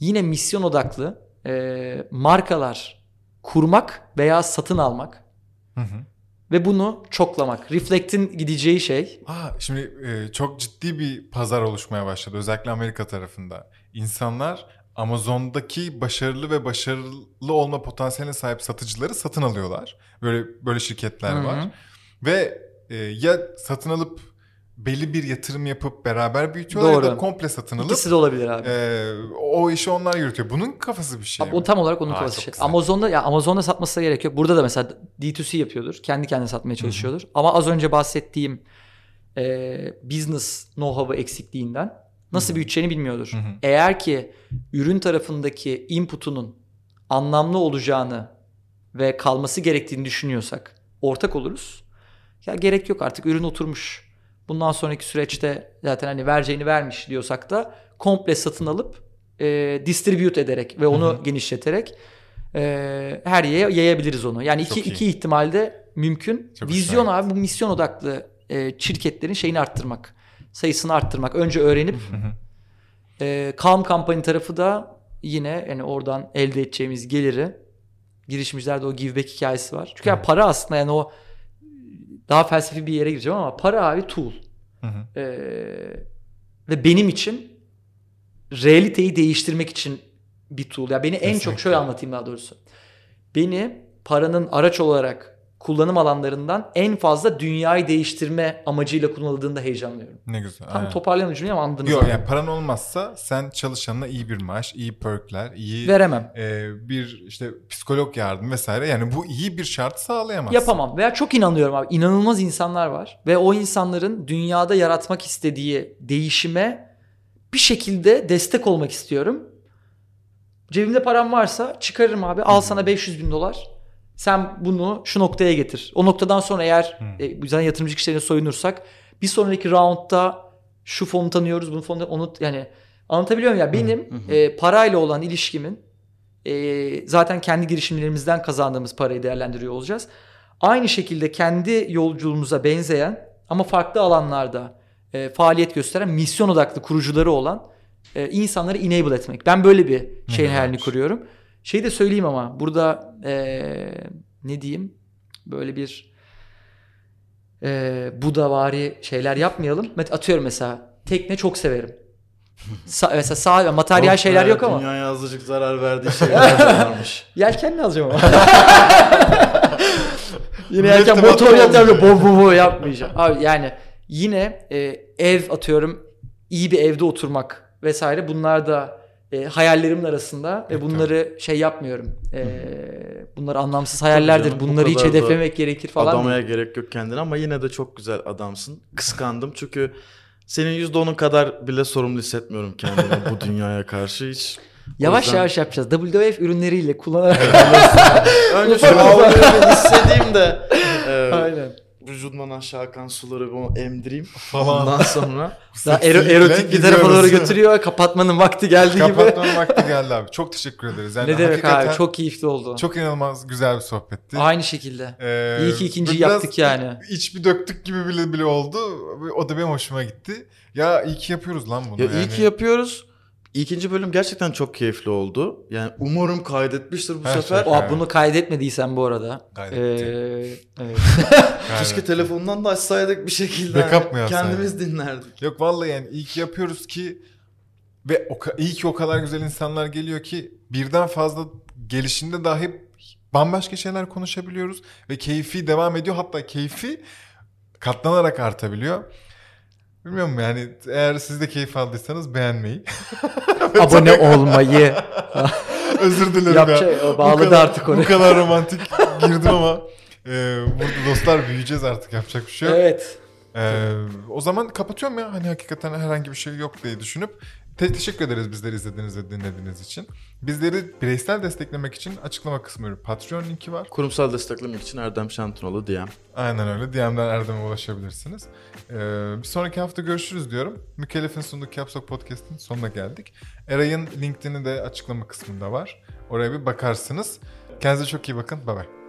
Yine misyon odaklı e, markalar kurmak veya satın almak Hı hı. ve bunu çoklamak. Reflect'in gideceği şey Aa, şimdi e, çok ciddi bir pazar oluşmaya başladı. Özellikle Amerika tarafında. İnsanlar Amazon'daki başarılı ve başarılı olma potansiyeline sahip satıcıları satın alıyorlar. Böyle böyle şirketler Hı hı. var. Ve e, ya satın alıp belli bir yatırım yapıp beraber büyütüyorlar ya da Doğru. komple satın alıp ikisi de olabilir abi. e, o işi onlar yürütüyor. Bunun kafası bir şey Abi mi? O tam olarak onun Aa, kafası şey. güzel. Amazon'da ya Amazon'da satması da gerek yok. Burada da mesela D2C yapıyordur. Kendi kendine satmaya çalışıyordur. Ama az önce bahsettiğim e, business know-how'ı eksikliğinden nasıl büyüteceğini bilmiyordur. Hı hı. Eğer ki ürün tarafındaki input'unun anlamlı olacağını ve kalması gerektiğini düşünüyorsak ortak oluruz. Ya gerek yok artık ürün oturmuş. Bundan sonraki süreçte zaten hani vereceğini vermiş diyorsak da komple satın alıp e, distribute ederek ve onu Hı hı. genişleterek e, her yere yayabiliriz onu. Yani iki, iyi. iki ihtimalde mümkün. Çok Vizyon güzel. abi bu misyon odaklı e, şirketlerin şeyini arttırmak. Sayısını arttırmak. Önce öğrenip Hı hı. e, Calm Company tarafı da yine yani oradan elde edeceğimiz geliri girişimcilerde o give back hikayesi var. Çünkü yani para aslında yani o daha felsefi bir yere gireceğim ama para abi tool. Hı hı. Ee, ve benim için realiteyi değiştirmek için bir tool. Ya beni en çok Kesinlikle. şöyle anlatayım daha doğrusu. Beni paranın araç olarak kullanım alanlarından en fazla dünyayı değiştirme amacıyla kullanıldığında heyecanlıyorum. Ne güzel. Tam aynen. toparlayamadım cümleyi ama anladınız. Yok yani paran olmazsa sen çalışanına iyi bir maaş, iyi perkler, iyi Veremem. e, bir işte psikolog yardım vesaire. Yani bu iyi bir şart sağlayamazsın. Yapamam. Veya çok inanıyorum abi. İnanılmaz insanlar var. Ve o insanların dünyada yaratmak istediği değişime bir şekilde destek olmak istiyorum. Cebimde param varsa çıkarırım abi. Al sana 500 bin dolar. Sen bunu şu noktaya getir. O noktadan sonra eğer Hı. e, yatırımcı kişilerine soyunursak bir sonraki roundda şu fonu tanıyoruz, bunu fonu onu yani anlatabiliyor muyum ya? Benim e, parayla olan ilişkimin e, zaten kendi girişimlerimizden kazandığımız parayı değerlendiriyor olacağız. Aynı şekilde kendi yolculuğumuza benzeyen ama farklı alanlarda e, faaliyet gösteren misyon odaklı kurucuları olan e, insanları enable etmek. Ben böyle bir şeyin hayalini kuruyorum. Şey de söyleyeyim ama burada e, ne diyeyim böyle bir e, Budavari şeyler yapmayalım. Met- Atıyorum mesela tekne çok severim. Sa- mesela sağ materyal Oh şeyler yok ama. Dünyaya azıcık zarar verdiği şeyler varmış. Yelkenle alacağım ama. yine yelken motor yatırım bo bo bo yapmayacağım. Abi yani yine e, ev atıyorum iyi bir evde oturmak vesaire bunlar da e, hayallerimin arasında ve Evet, bunları şey yapmıyorum. E, bunlar anlamsız hayallerdir. canım, bu bunları hiç hedeflemek gerekir falan. Adamaya değil. gerek yok kendine ama yine de çok güzel adamsın. Kıskandım çünkü senin %10'un kadar bile sorumlu hissetmiyorum kendimi bu dünyaya karşı hiç. Yavaş yüzden- yavaş yapacağız. WWF ürünleriyle kullanarak. Önce şu hissedeyim de. e, Aynen. Vücudumdan aşağı akan suları bir emdireyim. Falan. Ondan sonra Daha ero- erotik bir tarafa doğru götürüyor. Kapatmanın vakti geldi gibi. Kapatmanın vakti geldi abi. Çok teşekkür ederiz. Yani ne demek abi çok keyifli oldu. çok inanılmaz güzel bir sohbetti. Aynı şekilde. Ee, İyi ki ikinciyi yaptık yani. İç bir döktük gibi bile bile oldu. O da benim hoşuma gitti. Ya iyi ki yapıyoruz lan bunu. ya yani. iyi ki yapıyoruz. İkinci bölüm gerçekten çok keyifli oldu. Yani umarım kaydetmiştir bu Her sefer. şey. O Evet. bunu kaydetmediysen bu arada. Kaydetti. Ee, evet. Keşke telefondan da açsaydık bir şekilde. Backup mı yapsaydık? Kendimiz dinlerdik. Yok vallahi yani iyi ki yapıyoruz ki ve o, iyi ki o kadar güzel insanlar geliyor ki birden fazla gelişinde dahi bambaşka şeyler konuşabiliyoruz ve keyfi devam ediyor. Hatta keyfi katlanarak artabiliyor. Bilmiyorum yani eğer siz de keyif aldıysanız beğenmeyi. Abone olmayı. Özür dilerim Yapacak- ya. bağladı kadar, artık onu. Bu kadar romantik girdim ama e, burada dostlar büyüyeceğiz artık yapacak bir şey yok. evet. Ee, o zaman kapatıyorum ya. Hani hakikaten herhangi bir şey yok diye düşünüp te- teşekkür ederiz bizleri izlediğiniz ve dinlediğiniz için. Bizleri bireysel desteklemek için açıklama kısmı Patreon linki var. Kurumsal desteklemek için Erdem Şentunalı DM. Aynen öyle. DM'den Erdem'e ulaşabilirsiniz. Ee, bir sonraki hafta görüşürüz diyorum. Mükellef'in sunduğu Caps Lock Podcast'in sonuna geldik. Eray'ın LinkedIn'i de açıklama kısmında var. Oraya bir bakarsınız. Kendinize çok iyi bakın. Bye bye.